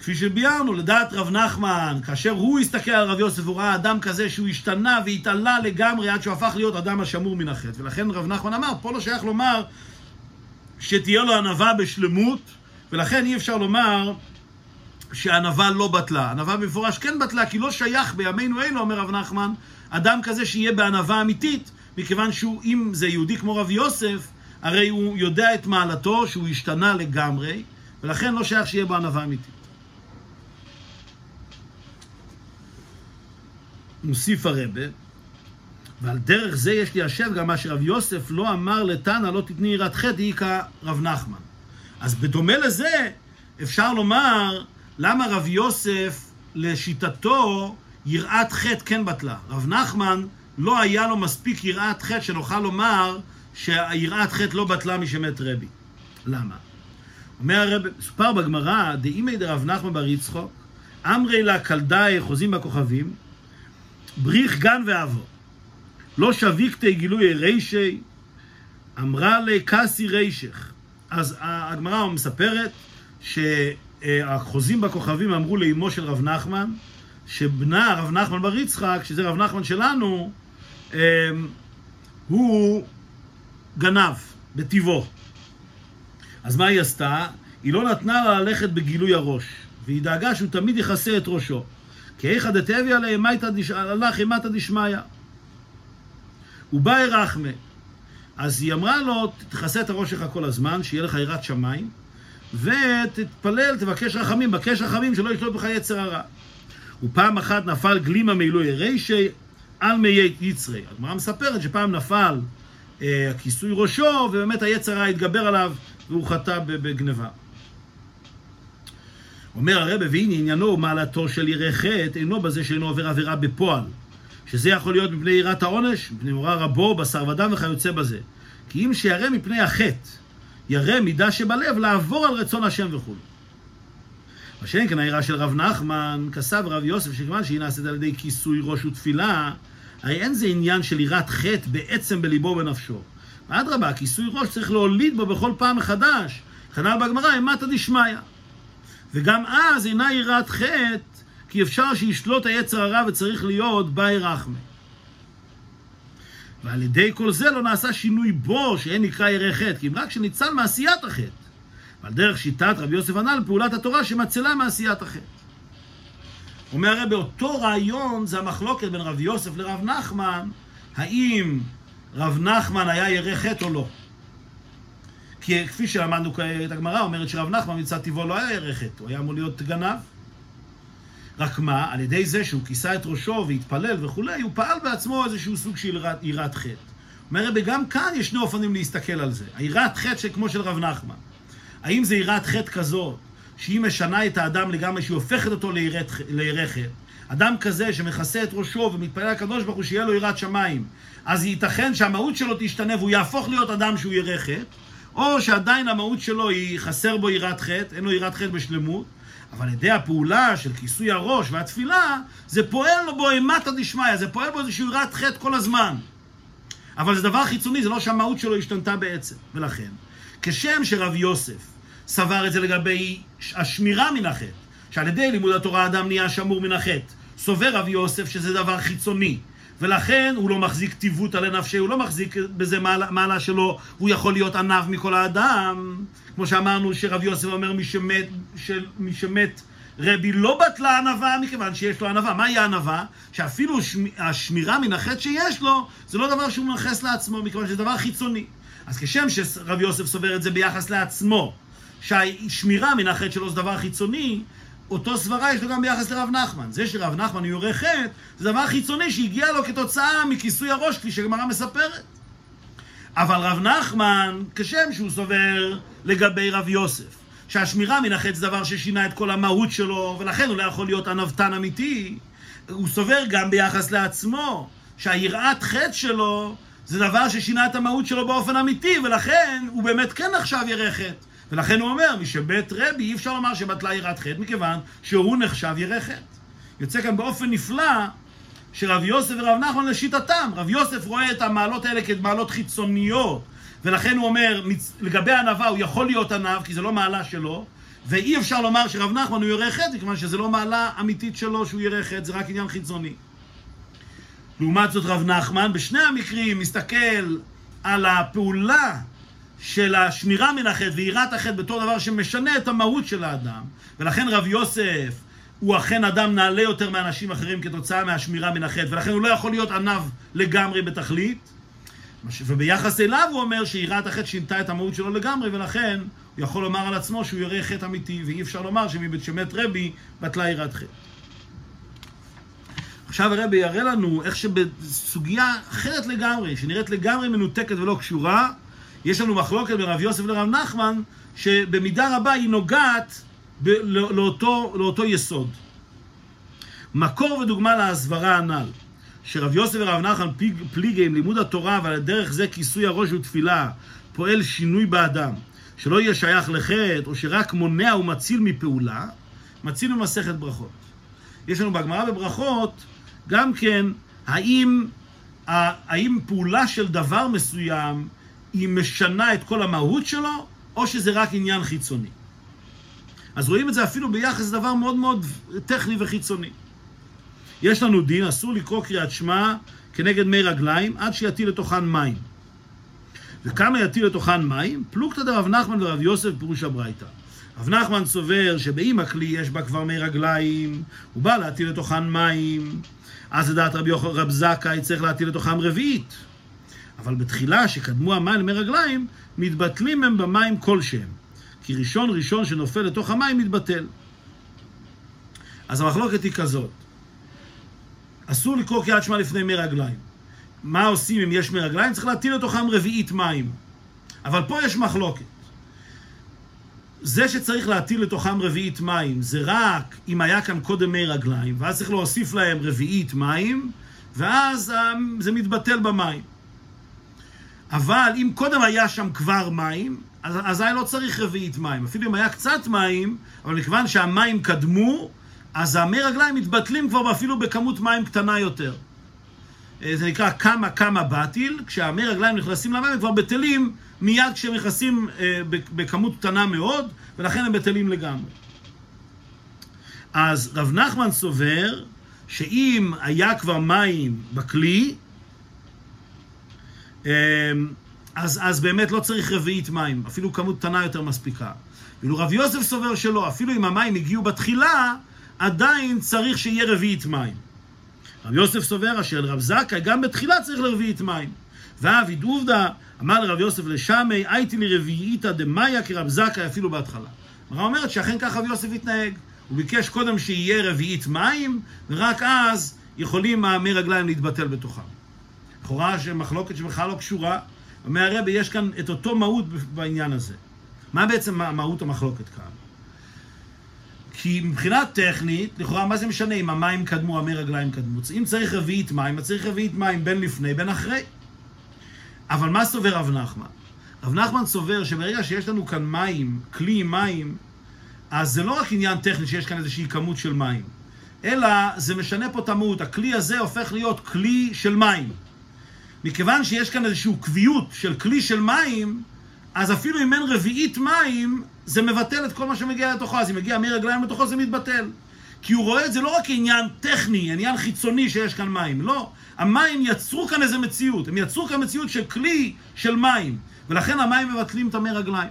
כפי שביארנו, לדעת רב נחמן, כאשר הוא הסתכל על רב יוסף, הוא ראה אדם כזה שהוא השתנה והתעלה לגמרי עד שהוא הפך להיות אדם השמור מן החטא. ולכן רב נחמן אמר, פה לא שייך לומר שתהיה לו ענווה בשלמות, ולכן אי אפשר לומר שהענווה לא בטלה. ענווה במפורש כן בטלה, כי לא שייך בימינו אלו, אומר רב נחמן, אדם כזה שיהיה בענווה אמיתית, מכיוון שהוא, אם זה יהודי כמו רב יוסף, הרי הוא יודע את מעלתו, שהוא השתנה לגמרי, ולכן לא שייך שיהיה בו ענווה אמיתית. מוסיף הרבה, ועל דרך זה יש ליישב גם מה שרב יוסף לא אמר לתנא לא תתני יראת חטא, היא כרב נחמן. אז בדומה לזה, אפשר לומר למה רב יוסף, לשיטתו, יראת חטא כן בטלה. רב נחמן, לא היה לו מספיק יראת חטא שנוכל לומר שיראת חטא לא בטלה משמת רבי. למה? אומר הרב, סופר בגמרא, דאימי דרב נחמן בר יצחוק, אמרי לה קלדאי חוזים בכוכבים, בריך גן ואבו. לא שביקתי גילוי רישי, אמרה לקסי רישך. אז הגמרא מספרת שהחוזים בכוכבים אמרו לאמו של רב נחמן, שבנה רב נחמן בר יצחק, שזה רב נחמן שלנו, אמ, הוא גנב בטיבו. אז מה היא עשתה? היא לא נתנה לה ללכת בגילוי הראש, והיא דאגה שהוא תמיד יכסה את ראשו. כי איכא דתביא עליהם הלך אימתא דשמיא. ובאי רחמה. אז היא אמרה לו, תכסה את הראש שלך כל הזמן, שיהיה לך יראת שמיים, ותתפלל, תבקש רחמים, בקש רחמים שלא ישלוט בך יצר הרע. ופעם אחת נפל גלימה מעילוי רישי על מי יצרי. הגמרא מספרת שפעם נפל אה, כיסוי ראשו, ובאמת היצר הרע התגבר עליו, והוא חטא בגניבה. אומר הרב, והנה עניינו מעלתו של ירא חטא, אינו בזה שאינו עובר עבירה בפועל. שזה יכול להיות מפני יראת העונש, מפני מורא רבו, בשר ודם וכיוצא בזה. כי אם שירא מפני החטא, ירא מידה שבלב, לעבור על רצון השם וכו'. מה שאין כן היראה של רב נחמן, כסב רב יוסף, שכיוון שהיא נעשית על ידי כיסוי ראש ותפילה, הרי אין זה עניין של יראת חטא בעצם בליבו ובנפשו. אדרבה, כיסוי ראש צריך להוליד בו בכל פעם מחדש. כנ"ל בגמרא, אימתא דשמיא. וגם אז אינה יראת חטא, כי אפשר שישלוט היצר הרע וצריך להיות באי רחמה. ועל ידי כל זה לא נעשה שינוי בו, שאין נקרא ירא חטא, כי אם רק שניצל מעשיית החטא. ועל דרך שיטת רבי יוסף הנ"ל, פעולת התורה שמצלה מעשיית החטא. אומר הרי באותו רעיון זה המחלוקת בין רבי יוסף לרב נחמן, האם רב נחמן היה ירא חטא או לא. כי כפי שלמדנו את הגמרא, אומרת שרב נחמן מצד טבעו לא היה ירא חטא, הוא היה אמור להיות גנב. רק מה, על ידי זה שהוא כיסה את ראשו והתפלל וכולי, הוא פעל בעצמו איזשהו סוג של יראת חטא. אומר רבי, גם כאן יש שני אופנים להסתכל על זה. היראת חטא שכמו של רב נחמן. האם זה יראת חטא כזאת, שהיא משנה את האדם לגמרי, שהיא הופכת אותו לירא חטא? אדם כזה שמכסה את ראשו ומתפלל לקדוש ברוך הוא שיהיה לו יראת שמיים, אז ייתכן שהמהות שלו תשתנה והוא יהפוך להיות אדם שהוא ירא חטא, או שעדיין המהות שלו היא חסר בו יראת חטא, אין לו יראת חטא בשלמות, אבל על ידי הפעולה של כיסוי הראש והתפילה, זה פועל בו אימתא דשמיא, זה פועל בו איזושהי יראת חטא כל הזמן. אבל זה דבר חיצוני, זה לא שהמהות שלו השתנתה בעצם. ולכן, כשם שרב יוסף סבר את זה לגבי השמירה מן החטא, שעל ידי לימוד התורה האדם נהיה שמור מן החטא, סובר רב יוסף שזה דבר חיצוני. ולכן הוא לא מחזיק טיבות על נפשי, הוא לא מחזיק בזה מעלה, מעלה שלו, הוא יכול להיות ענב מכל האדם. כמו שאמרנו שרב יוסף אומר מי שמת, של, מי שמת רבי לא בטלה ענווה מכיוון שיש לו ענווה. מהי הענווה? שאפילו השמירה מן החטא שיש לו, זה לא דבר שהוא מנכס לעצמו, מכיוון שזה דבר חיצוני. אז כשם שרב יוסף סובר את זה ביחס לעצמו, שהשמירה מן החטא שלו זה דבר חיצוני, אותו סברה יש לו גם ביחס לרב נחמן. זה שרב נחמן יורה חטא, זה דבר חיצוני שהגיע לו כתוצאה מכיסוי הראש, כפי שהגמרא מספרת. אבל רב נחמן, כשם שהוא סובר לגבי רב יוסף, שהשמירה מן החטא זה דבר ששינה את כל המהות שלו, ולכן הוא לא יכול להיות ענוותן אמיתי, הוא סובר גם ביחס לעצמו, שהיראת חטא שלו זה דבר ששינה את המהות שלו באופן אמיתי, ולכן הוא באמת כן נחשב ירא חטא. ולכן הוא אומר, מי שבית רבי אי אפשר לומר שבטלה יראת חטא, מכיוון שהוא נחשב ירא חטא. יוצא כאן באופן נפלא שרב יוסף ורב נחמן לשיטתם, רב יוסף רואה את המעלות האלה כמעלות חיצוניות, ולכן הוא אומר, לגבי ענווה הוא יכול להיות ענב, כי זה לא מעלה שלו, ואי אפשר לומר שרב נחמן הוא ירא חטא, מכיוון שזה לא מעלה אמיתית שלו שהוא ירא חטא, זה רק עניין חיצוני. לעומת זאת רב נחמן, בשני המקרים מסתכל על הפעולה של השמירה מן החטא ויראת החטא בתור דבר שמשנה את המהות של האדם, ולכן רב יוסף הוא אכן אדם נעלה יותר מאנשים אחרים כתוצאה מהשמירה מן החטא, ולכן הוא לא יכול להיות עניו לגמרי בתכלית. וביחס אליו הוא אומר שיראת החטא שינתה את המהות שלו לגמרי, ולכן הוא יכול לומר על עצמו שהוא ירא חטא אמיתי, ואי אפשר לומר שמבית שמת רבי בטלה יראת חטא. עכשיו הרבי יראה לנו איך שבסוגיה אחרת לגמרי, שנראית לגמרי מנותקת ולא קשורה, יש לנו מחלוקת בין רב יוסף לרב נחמן, שבמידה רבה היא נוגעת ב- לא- לאותו, לאותו יסוד. מקור ודוגמה להסברה הנ"ל, שרב יוסף ורב נחמן פליגי עם לימוד התורה ועל דרך זה כיסוי הראש ותפילה פועל שינוי באדם, שלא יהיה שייך לחטא, או שרק מונע ומציל מפעולה, מציל ממסכת ברכות. יש לנו בגמרא בברכות, גם כן, האם, האם פעולה של דבר מסוים היא משנה את כל המהות שלו, או שזה רק עניין חיצוני. אז רואים את זה אפילו ביחס לדבר מאוד מאוד טכני וחיצוני. יש לנו דין, אסור לקרוא קריאת שמע כנגד מי רגליים עד שיטיל לתוכן מים. וכמה יטיל לתוכן מים? פלוגתא דרב נחמן ורב יוסף פירוש הברייתא. רב נחמן סובר שבאם הכלי יש בה כבר מי רגליים, הוא בא להטיל לתוכן מים, אז לדעת רבי יוחנן רב זכאי צריך להטיל לתוכם רביעית. אבל בתחילה, שקדמו המים למי רגליים, מתבטלים הם במים כלשהם. כי ראשון ראשון שנופל לתוך המים מתבטל. אז המחלוקת היא כזאת. אסור לקרוא קריאת שמע לפני מי רגליים. מה עושים אם יש מי רגליים? צריך להטיל לתוכם רביעית מים. אבל פה יש מחלוקת. זה שצריך להטיל לתוכם רביעית מים, זה רק אם היה כאן קודם מי רגליים, ואז צריך להוסיף להם רביעית מים, ואז אה, זה מתבטל במים. אבל אם קודם היה שם כבר מים, אז אזי לא צריך רביעית מים. אפילו אם היה קצת מים, אבל מכיוון שהמים קדמו, אז המי רגליים מתבטלים כבר אפילו בכמות מים קטנה יותר. אה, זה נקרא כמה כמה בטיל, כשהמי רגליים נכנסים למים הם כבר בטלים מיד כשהם נכנסים אה, בכמות קטנה מאוד, ולכן הם בטלים לגמרי. אז רב נחמן סובר שאם היה כבר מים בכלי, אז, אז באמת לא צריך רביעית מים, אפילו כמות קטנה יותר מספיקה. ואילו רב יוסף סובר שלא, אפילו אם המים הגיעו בתחילה, עדיין צריך שיהיה רביעית מים. רב יוסף סובר אשר רב זכאי גם בתחילה צריך לרביעית מים. ואביד עובדא אמר לרב יוסף לשמי הייתי לי רביעיתא דמאיה כרב זכאי אפילו בהתחלה. הרב אומרת שאכן ככה רב יוסף התנהג. הוא ביקש קודם שיהיה רביעית מים, ורק אז יכולים המי רגליים להתבטל בתוכם. לכאורה שמחלוקת שבכלל לא קשורה, אומר הרבי, יש כאן את אותו מהות בעניין הזה. מה בעצם מהות המחלוקת כאן? כי מבחינה טכנית, לכאורה, מה זה משנה אם המים קדמו, המי רגליים קדמו? אם צריך רביעית מים, אז צריך רביעית מים בין לפני, בין אחרי. אבל מה סובר רב נחמן? רב נחמן סובר שברגע שיש לנו כאן מים, כלי מים, אז זה לא רק עניין טכני שיש כאן איזושהי כמות של מים, אלא זה משנה פה את המהות. הכלי הזה הופך להיות כלי של מים. מכיוון שיש כאן איזושהי קביעות של כלי של מים, אז אפילו אם אין רביעית מים, זה מבטל את כל מה שמגיע לתוכו. אז אם מגיע מרגליים לתוכו, זה מתבטל. כי הוא רואה את זה לא רק כעניין טכני, עניין חיצוני שיש כאן מים. לא. המים יצרו כאן איזה מציאות. הם יצרו כאן מציאות של כלי של מים. ולכן המים מבטלים את המי רגליים.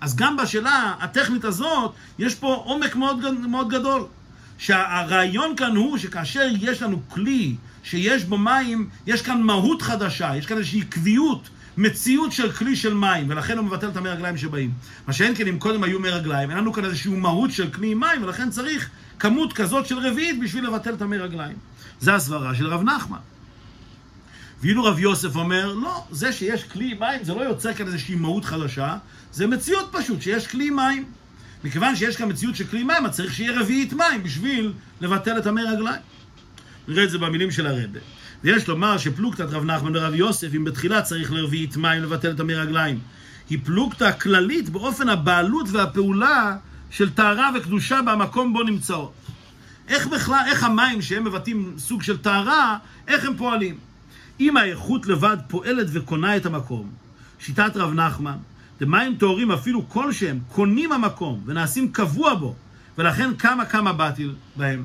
אז גם בשאלה הטכנית הזאת, יש פה עומק מאוד, מאוד גדול. שהרעיון כאן הוא שכאשר יש לנו כלי שיש בו מים, יש כאן מהות חדשה, יש כאן איזושהי קביעות, מציאות של כלי של מים, ולכן הוא מבטל את המי שבאים. מה שאין כן אם קודם היו מי רגליים, אין לנו כאן איזושהי מהות של כלי מים, ולכן צריך כמות כזאת של רביעית בשביל לבטל את המי רגליים. זה הסברה של רב נחמן. ואילו רב יוסף אומר, לא, זה שיש כלי מים זה לא יוצר כאן איזושהי מהות חדשה, זה מציאות פשוט שיש כלי מים. מכיוון שיש כאן מציאות של כלי מים, אז צריך שיהיה רביעית מים בשביל לבטל את המי רגליים. נראה את זה במילים של הרבה. ויש לומר שפלוגתת רב נחמן ורב יוסף, אם בתחילה צריך לרביעית מים לבטל את המי רגליים, היא פלוגתא כללית באופן הבעלות והפעולה של טהרה וקדושה במקום בו נמצאות. איך בכלל, איך המים שהם מבטאים סוג של טהרה, איך הם פועלים? אם האיכות לבד פועלת וקונה את המקום, שיטת רב נחמן, דמים טהורים אפילו כלשהם, קונים המקום ונעשים קבוע בו, ולכן כמה כמה באתי בהם.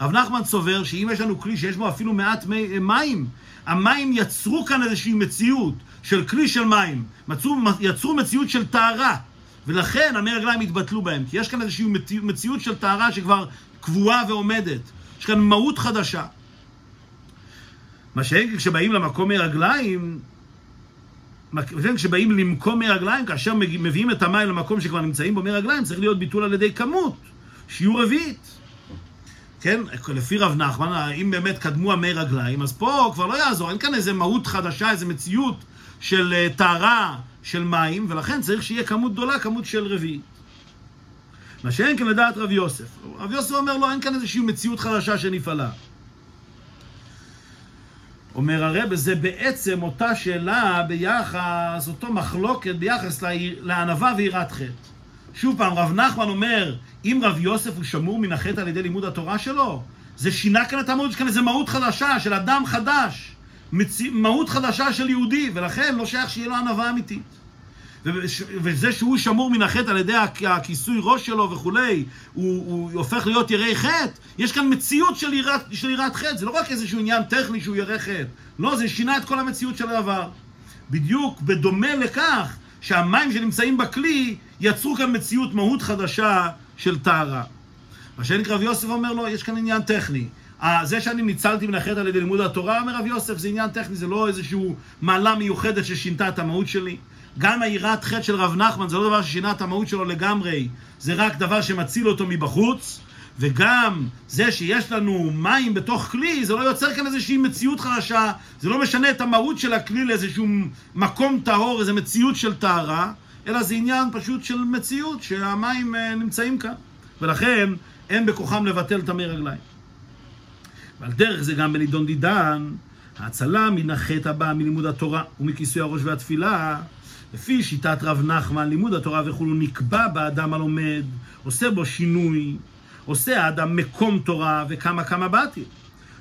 רב נחמן סובר שאם יש לנו כלי שיש בו אפילו מעט מי, מים, המים יצרו כאן איזושהי מציאות של כלי של מים, מצאו, יצרו מציאות של טהרה, ולכן המי רגליים התבטלו בהם, כי יש כאן איזושהי מציאות של טהרה שכבר קבועה ועומדת, יש כאן מהות חדשה. מה שאין כשבאים למקום מרגליים, כשבאים למקום מרגליים, כאשר מביאים את המים למקום שכבר נמצאים בו מרגליים, צריך להיות ביטול על ידי כמות, שיעור רביעית. כן, לפי רב נחמן, אם באמת קדמו המי רגליים, אז פה כבר לא יעזור, אין כאן איזה מהות חדשה, איזה מציאות של אה, טהרה של מים, ולכן צריך שיהיה כמות גדולה, כמות של רביעית. מה שאין כן לדעת רב יוסף. רב יוסף אומר לו, אין כאן איזושהי מציאות חדשה שנפעלה. אומר הרב, זה בעצם אותה שאלה ביחס, אותו מחלוקת ביחס לענווה ויראת חטא. שוב פעם, רב נחמן אומר, אם רב יוסף הוא שמור מן החטא על ידי לימוד התורה שלו, זה שינה כאן את המהות, יש כאן איזה מהות חדשה של אדם חדש, מצ... מהות חדשה של יהודי, ולכן לא שייך שיהיה לו ענווה אמיתית. וזה שהוא שמור מן החטא על ידי הכיסוי ראש שלו וכולי, הוא, הוא הופך להיות יראי חטא, יש כאן מציאות של יראת, של יראת חטא, זה לא רק איזשהו עניין טכני שהוא ירא חטא, לא, זה שינה את כל המציאות של הדבר. בדיוק בדומה לכך שהמים שנמצאים בכלי יצרו כאן מציאות, מהות חדשה של טהרה. מה שנקרא רב יוסף אומר לו, יש כאן עניין טכני. זה שאני ניצלתי מן החטא על ידי לימוד התורה, אומר רב יוסף, זה עניין טכני, זה לא איזושהי מעלה מיוחדת ששינתה את המהות שלי. גם היראת חטא של רב נחמן זה לא דבר ששינה את המהות שלו לגמרי, זה רק דבר שמציל אותו מבחוץ. וגם זה שיש לנו מים בתוך כלי, זה לא יוצר כאן איזושהי מציאות חדשה, זה לא משנה את המהות של הכלי לאיזשהו מקום טהור, איזו מציאות של טהרה, אלא זה עניין פשוט של מציאות שהמים אה, נמצאים כאן. ולכן אין בכוחם לבטל טמא רגליים. ועל דרך זה גם בנידון דידן, ההצלה מן החטא הבא מלימוד התורה ומכיסוי הראש והתפילה, לפי שיטת רב נחמן, לימוד התורה וכולו נקבע באדם הלומד, עושה בו שינוי, עושה האדם מקום תורה וכמה כמה באתי.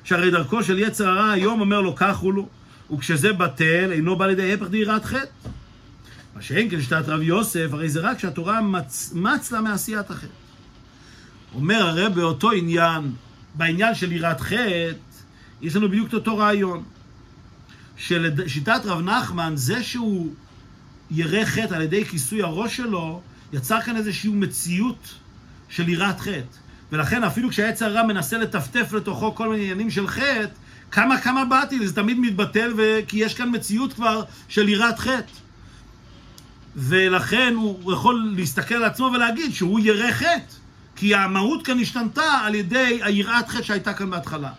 שהרי דרכו של יצר הרע היום אומר לו כך הוא לא, וכשזה בטל אינו בא לידי הפך דירת חטא. מה שאין כן שיטת רב יוסף, הרי זה רק שהתורה מצ, מצ לה מעשיית החטא. אומר הרי באותו עניין, בעניין של יראת חטא, יש לנו בדיוק את אותו רעיון. שלשיטת רב נחמן, זה שהוא ירא חטא על ידי כיסוי הראש שלו, יצר כאן איזושהי מציאות של יראת חטא. ולכן אפילו כשהעץ הרע מנסה לטפטף לתוכו כל מיני עניינים של חטא, כמה כמה באתי, זה תמיד מתבטל, ו... כי יש כאן מציאות כבר של יראת חטא. ולכן הוא יכול להסתכל על עצמו ולהגיד שהוא ירא חטא, כי המהות כאן השתנתה על ידי היראת חטא שהייתה כאן בהתחלה.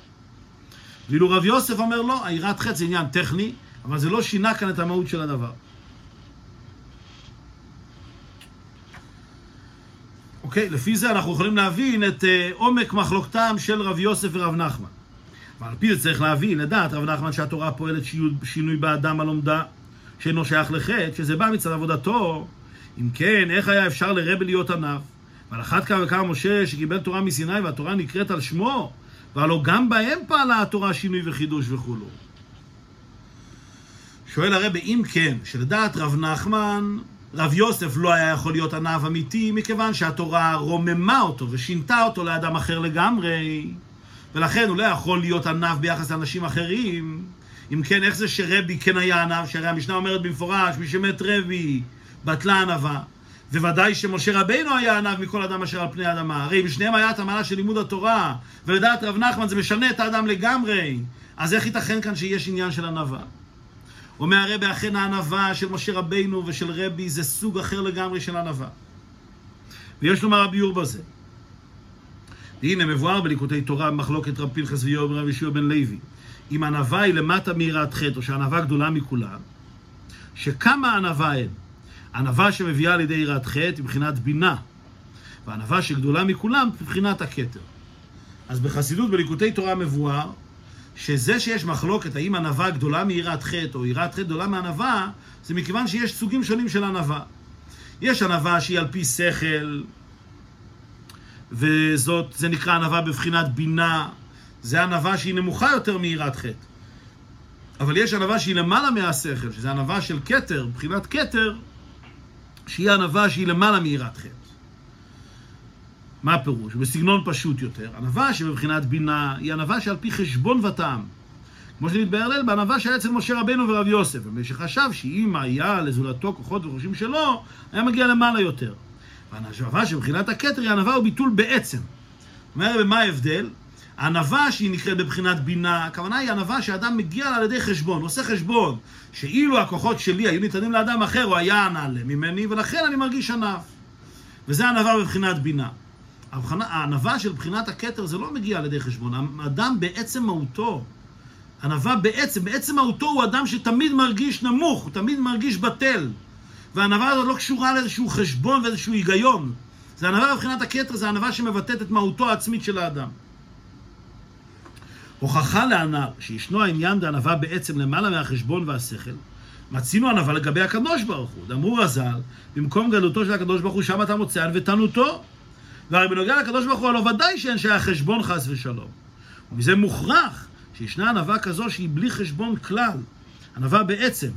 ואילו רב יוסף אומר לא, היראת חטא זה עניין טכני, אבל זה לא שינה כאן את המהות של הדבר. אוקיי? לפי זה אנחנו יכולים להבין את uh, עומק מחלוקתם של רב יוסף ורב נחמן. ועל פי זה צריך להבין, לדעת רב נחמן שהתורה פועלת שינוי באדם הלומדה, שאינו שייך לחטא, שזה בא מצד עבודתו. אם כן, איך היה אפשר לרבי להיות עניו? ועל אחת כמה וכמה משה שקיבל תורה מסיני והתורה נקראת על שמו, והלא גם בהם פעלה התורה שינוי וחידוש וכולו. שואל הרבי, אם כן, שלדעת רב נחמן, רב יוסף לא היה יכול להיות ענב אמיתי, מכיוון שהתורה רוממה אותו ושינתה אותו לאדם אחר לגמרי, ולכן הוא לא יכול להיות ענב ביחס לאנשים אחרים. אם כן, איך זה שרבי כן היה ענב? שהרי המשנה אומרת במפורש, מי שמת רבי, בטלה ענבה. וודאי שמשה רבינו היה ענב מכל אדם אשר על פני האדמה. הרי אם שניהם היה את המעלה של לימוד התורה, ולדעת רב נחמן זה משנה את האדם לגמרי, אז איך ייתכן כאן שיש עניין של ענבה? אומר הרבי, אכן הענווה של משה רבינו ושל רבי זה סוג אחר לגמרי של ענווה. ויש לומר הביאור בזה. והנה מבואר בליקוטי תורה במחלוקת רב פנחס ויואב ורב ישוע בן לוי. אם ענווה היא למטה מיראת חטא, או שענווה גדולה מכולם, שכמה ענווה אין. ענווה שמביאה לידי יראת חטא היא מבחינת בינה, וענווה שגדולה מכולם מבחינת הכתר. אז בחסידות בליקוטי תורה מבואר שזה שיש מחלוקת האם ענווה גדולה מיראת חטא או יראת חטא גדולה מענווה, זה מכיוון שיש סוגים שונים של ענווה. יש ענווה שהיא על פי שכל, וזאת, זה נקרא ענווה בבחינת בינה, זה ענווה שהיא נמוכה יותר מיראת חטא. אבל יש ענווה שהיא למעלה מהשכל, שזה ענווה של כתר, מבחינת כתר, שהיא ענווה שהיא למעלה מיראת חטא. מה הפירוש? בסגנון פשוט יותר. ענווה שבבחינת בינה היא ענווה שעל פי חשבון וטעם. כמו שמתבהר ליל, בענווה שהיה אצל משה רבנו ורב יוסף, ומי שחשב שאם היה לזולתו כוחות וחושים שלו, היה מגיע למעלה יותר. והענווה שבבחינת הכתר היא ענווה וביטול בעצם. אומר במה ההבדל? הענווה שהיא נקראת בבחינת בינה, הכוונה היא ענווה שאדם מגיע לה על ידי חשבון, עושה חשבון, שאילו הכוחות שלי היו ניתנים לאדם אחר, הוא היה ענה ממני, ולכן אני מרגיש ענב. וזה ענווה בבחינת בינה. הענווה של בחינת הכתר זה לא מגיע על ידי חשבון. האדם בעצם מהותו, ענווה בעצם, בעצם מהותו הוא אדם שתמיד מרגיש נמוך, הוא תמיד מרגיש בטל. והענווה הזאת לא קשורה לאיזשהו חשבון ואיזשהו היגיון. זה ענווה בבחינת הכתר, זה ענווה שמבטאת את מהותו העצמית של האדם. הוכחה להנ"ל שישנו העניין דענווה בעצם למעלה מהחשבון והשכל, מצינו ענווה לגבי הקדוש ברוך הוא. דאמרו רז"ל, במקום גדולתו של הקדוש ברוך הוא, שם אתה מוצא ענוותנותו. והרי בנוגע לקדוש ברוך הוא, הלא ודאי שאין שייך חשבון חס ושלום. ומזה מוכרח שישנה ענווה כזו שהיא בלי חשבון כלל. ענווה בעצם.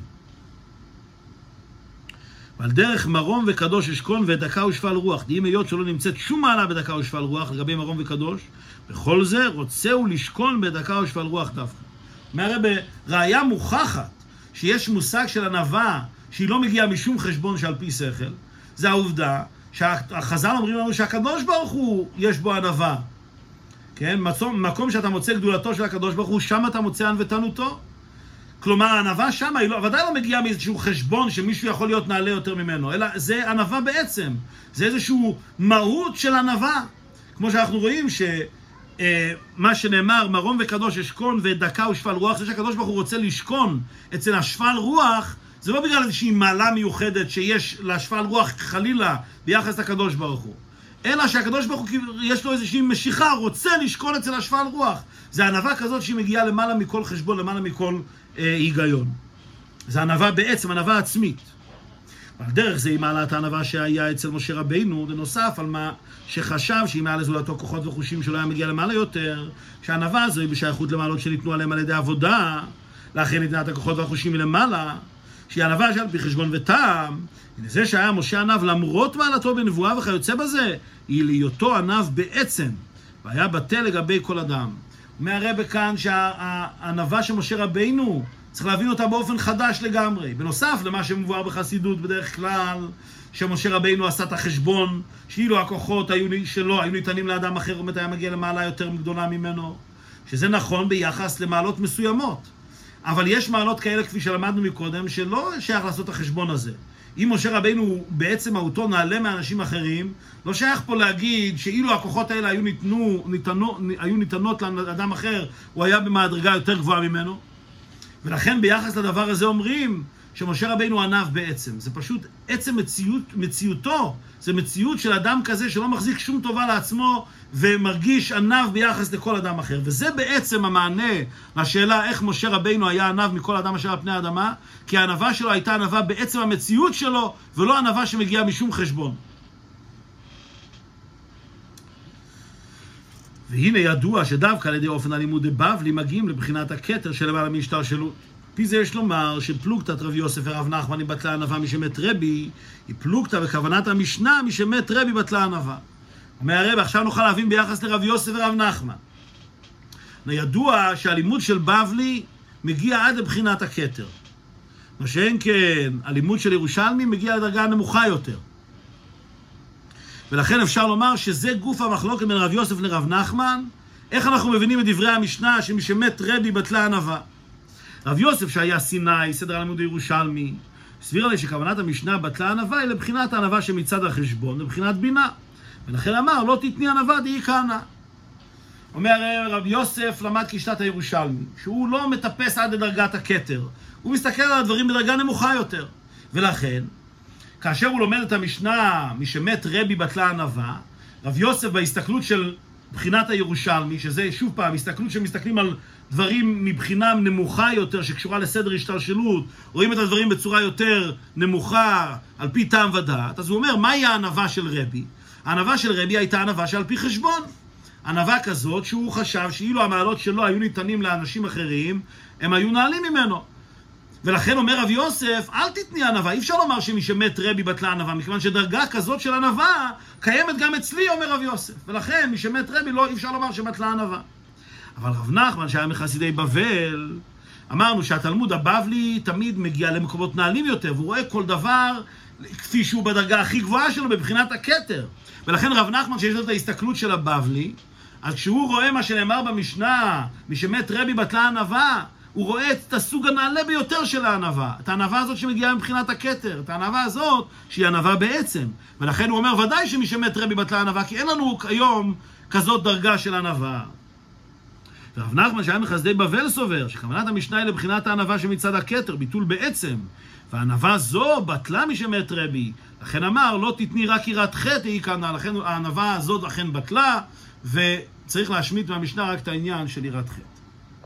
ועל דרך מרום וקדוש אשכון ודקה ושפל רוח. דהים היות שלא נמצאת שום מעלה בדקה ושפל רוח לגבי מרום וקדוש, בכל זה רוצה הוא לשכון בדקה ושפל רוח דווקא. אומר בראיה מוכחת שיש מושג של ענווה שהיא לא מגיעה משום חשבון שעל פי שכל, זה העובדה שהחז"ל אומרים לנו שהקדוש ברוך הוא יש בו ענווה. כן? מקום, שאתה מוצא גדולתו של הקדוש ברוך הוא, שם אתה מוצא ענוותנותו. כלומר, הענווה שם היא לא, ודאי לא מגיעה מאיזשהו חשבון שמישהו יכול להיות נעלה יותר ממנו, אלא זה ענווה בעצם. זה איזשהו מהות של ענווה. כמו שאנחנו רואים שמה אה, שנאמר, מרום וקדוש אשכון ודקה ושפל רוח, זה שהקדוש ברוך הוא רוצה לשכון אצל השפל רוח, זה לא בגלל איזושהי מעלה מיוחדת שיש לשפל רוח חלילה ביחס לקדוש ברוך הוא. אלא שהקדוש ברוך הוא יש לו איזושהי משיכה, רוצה לשכון אצל השפל רוח. זה ענווה כזאת שהיא מגיעה למעלה מכל חשבון, למעלה מכל היגיון. זה ענווה בעצם, ענווה עצמית. על דרך זה היא מעלת הענווה שהיה אצל משה רבינו, בנוסף על מה שחשב שאם היה לזולתו כוחות וחושים שלא היה מגיע למעלה יותר, שהענווה הזו היא בשייכות למעלות שניתנו עליהם על ידי עבודה, לאחר נתנת הכוחות והחושים מלמעלה, שהיא ענווה שעל פי חשבון וטעם, לזה שהיה משה ענב למרות מעלתו בנבואה וכיוצא בזה, היא להיותו ענב בעצם, והיה בטל לגבי כל אדם. אומר הרבה כאן שהענווה של משה רבינו, צריך להבין אותה באופן חדש לגמרי. בנוסף למה שמבואר בחסידות בדרך כלל, שמשה רבינו עשה את החשבון, שאילו הכוחות היו, שלו היו ניתנים לאדם אחר, באמת היה מגיע למעלה יותר גדולה ממנו, שזה נכון ביחס למעלות מסוימות. אבל יש מעלות כאלה, כפי שלמדנו מקודם, שלא שייך לעשות את החשבון הזה. אם משה רבינו בעצם מהותו נעלה מאנשים אחרים, לא שייך פה להגיד שאילו הכוחות האלה היו, ניתנו, ניתנו, היו ניתנות לאדם אחר, הוא היה במדרגה יותר גבוהה ממנו. ולכן ביחס לדבר הזה אומרים שמשה רבינו ענב בעצם. זה פשוט עצם מציאות, מציאותו, זה מציאות של אדם כזה שלא מחזיק שום טובה לעצמו ומרגיש ענב ביחס לכל אדם אחר. וזה בעצם המענה לשאלה איך משה רבינו היה ענב מכל אדם אשר על פני האדמה, כי הענבה שלו הייתה ענבה בעצם המציאות שלו, ולא ענבה שמגיעה משום חשבון. והנה ידוע שדווקא על ידי אופן הלימוד דבבלי מגיעים לבחינת הכתר של למעלה מהשתלשלות. פי זה יש לומר שפלוגתת רבי יוסף ורב נחמן היא בטלה ענווה משמת רבי, היא פלוגתא בכוונת המשנה משמת רבי בטלה ענווה. אומר הרב, עכשיו נוכל להבין ביחס לרבי יוסף ורב נחמן. ידוע שהלימוד של בבלי מגיע עד לבחינת הכתר. מה שאין כן, הלימוד של ירושלמי מגיע לדרגה הנמוכה יותר. ולכן אפשר לומר שזה גוף המחלוקת בין רב יוסף לרב נחמן, איך אנחנו מבינים את דברי המשנה שמשמת רבי בטלה ענווה. רב יוסף שהיה סיני, סדר הלימוד הירושלמי, הסביר לי שכוונת המשנה בטלה ענווה היא לבחינת הענווה שמצד החשבון, לבחינת בינה. ולכן אמר, לא תתני ענווה דהי כהנא. אומר רב יוסף למד כשיטת הירושלמי, שהוא לא מטפס עד לדרגת הכתר, הוא מסתכל על הדברים בדרגה נמוכה יותר. ולכן, כאשר הוא לומד את המשנה, משמת רבי בטלה ענווה, רב יוסף בהסתכלות של בחינת הירושלמי, שזה שוב פעם, הסתכלות שמסתכלים על דברים מבחינה נמוכה יותר, שקשורה לסדר השתלשלות, רואים את הדברים בצורה יותר נמוכה, על פי טעם ודעת, אז הוא אומר, מהי הענווה של רבי? הענווה של רבי הייתה ענווה שעל פי חשבון. ענווה כזאת שהוא חשב שאילו המעלות שלו היו ניתנים לאנשים אחרים, הם היו נעלים ממנו. ולכן אומר רב יוסף, אל תתני ענווה, אי אפשר לומר שמי שמת רבי בטלה ענווה, מכיוון שדרגה כזאת של ענווה קיימת גם אצלי, אומר רב יוסף. ולכן מי שמת רבי, לא, אי אפשר לומר שבטלה ענווה. אבל רב נחמן, שהיה מחסידי בבל, אמרנו שהתלמוד הבבלי תמיד מגיע למקומות נעלים יותר, והוא רואה כל דבר כפי שהוא בדרגה הכי גבוהה שלו מבחינת הכתר. ולכן רב נחמן, שיש לו את ההסתכלות של הבבלי, אז כשהוא רואה מה שנאמר במשנה, מי שמת רבי בטלה ענווה, הוא רואה את הסוג הנעלה ביותר של הענווה, את הענווה הזאת שמגיעה מבחינת הכתר, את הענווה הזאת שהיא ענווה בעצם. ולכן הוא אומר, ודאי שמי שמת רבי בטלה ענווה, כי אין לנו היום כזאת דרגה של ענווה. ורב נחמן שהיה מחסדי בבל סובר, שכוונת המשנה היא לבחינת הענווה שמצד הכתר, ביטול בעצם. והענווה זו בטלה משמת רבי. לכן אמר, לא תתני רק יראת חטא היא כאן, לכן הענווה הזאת אכן בטלה, וצריך להשמיט מהמשנה רק את העניין של יראת חטא.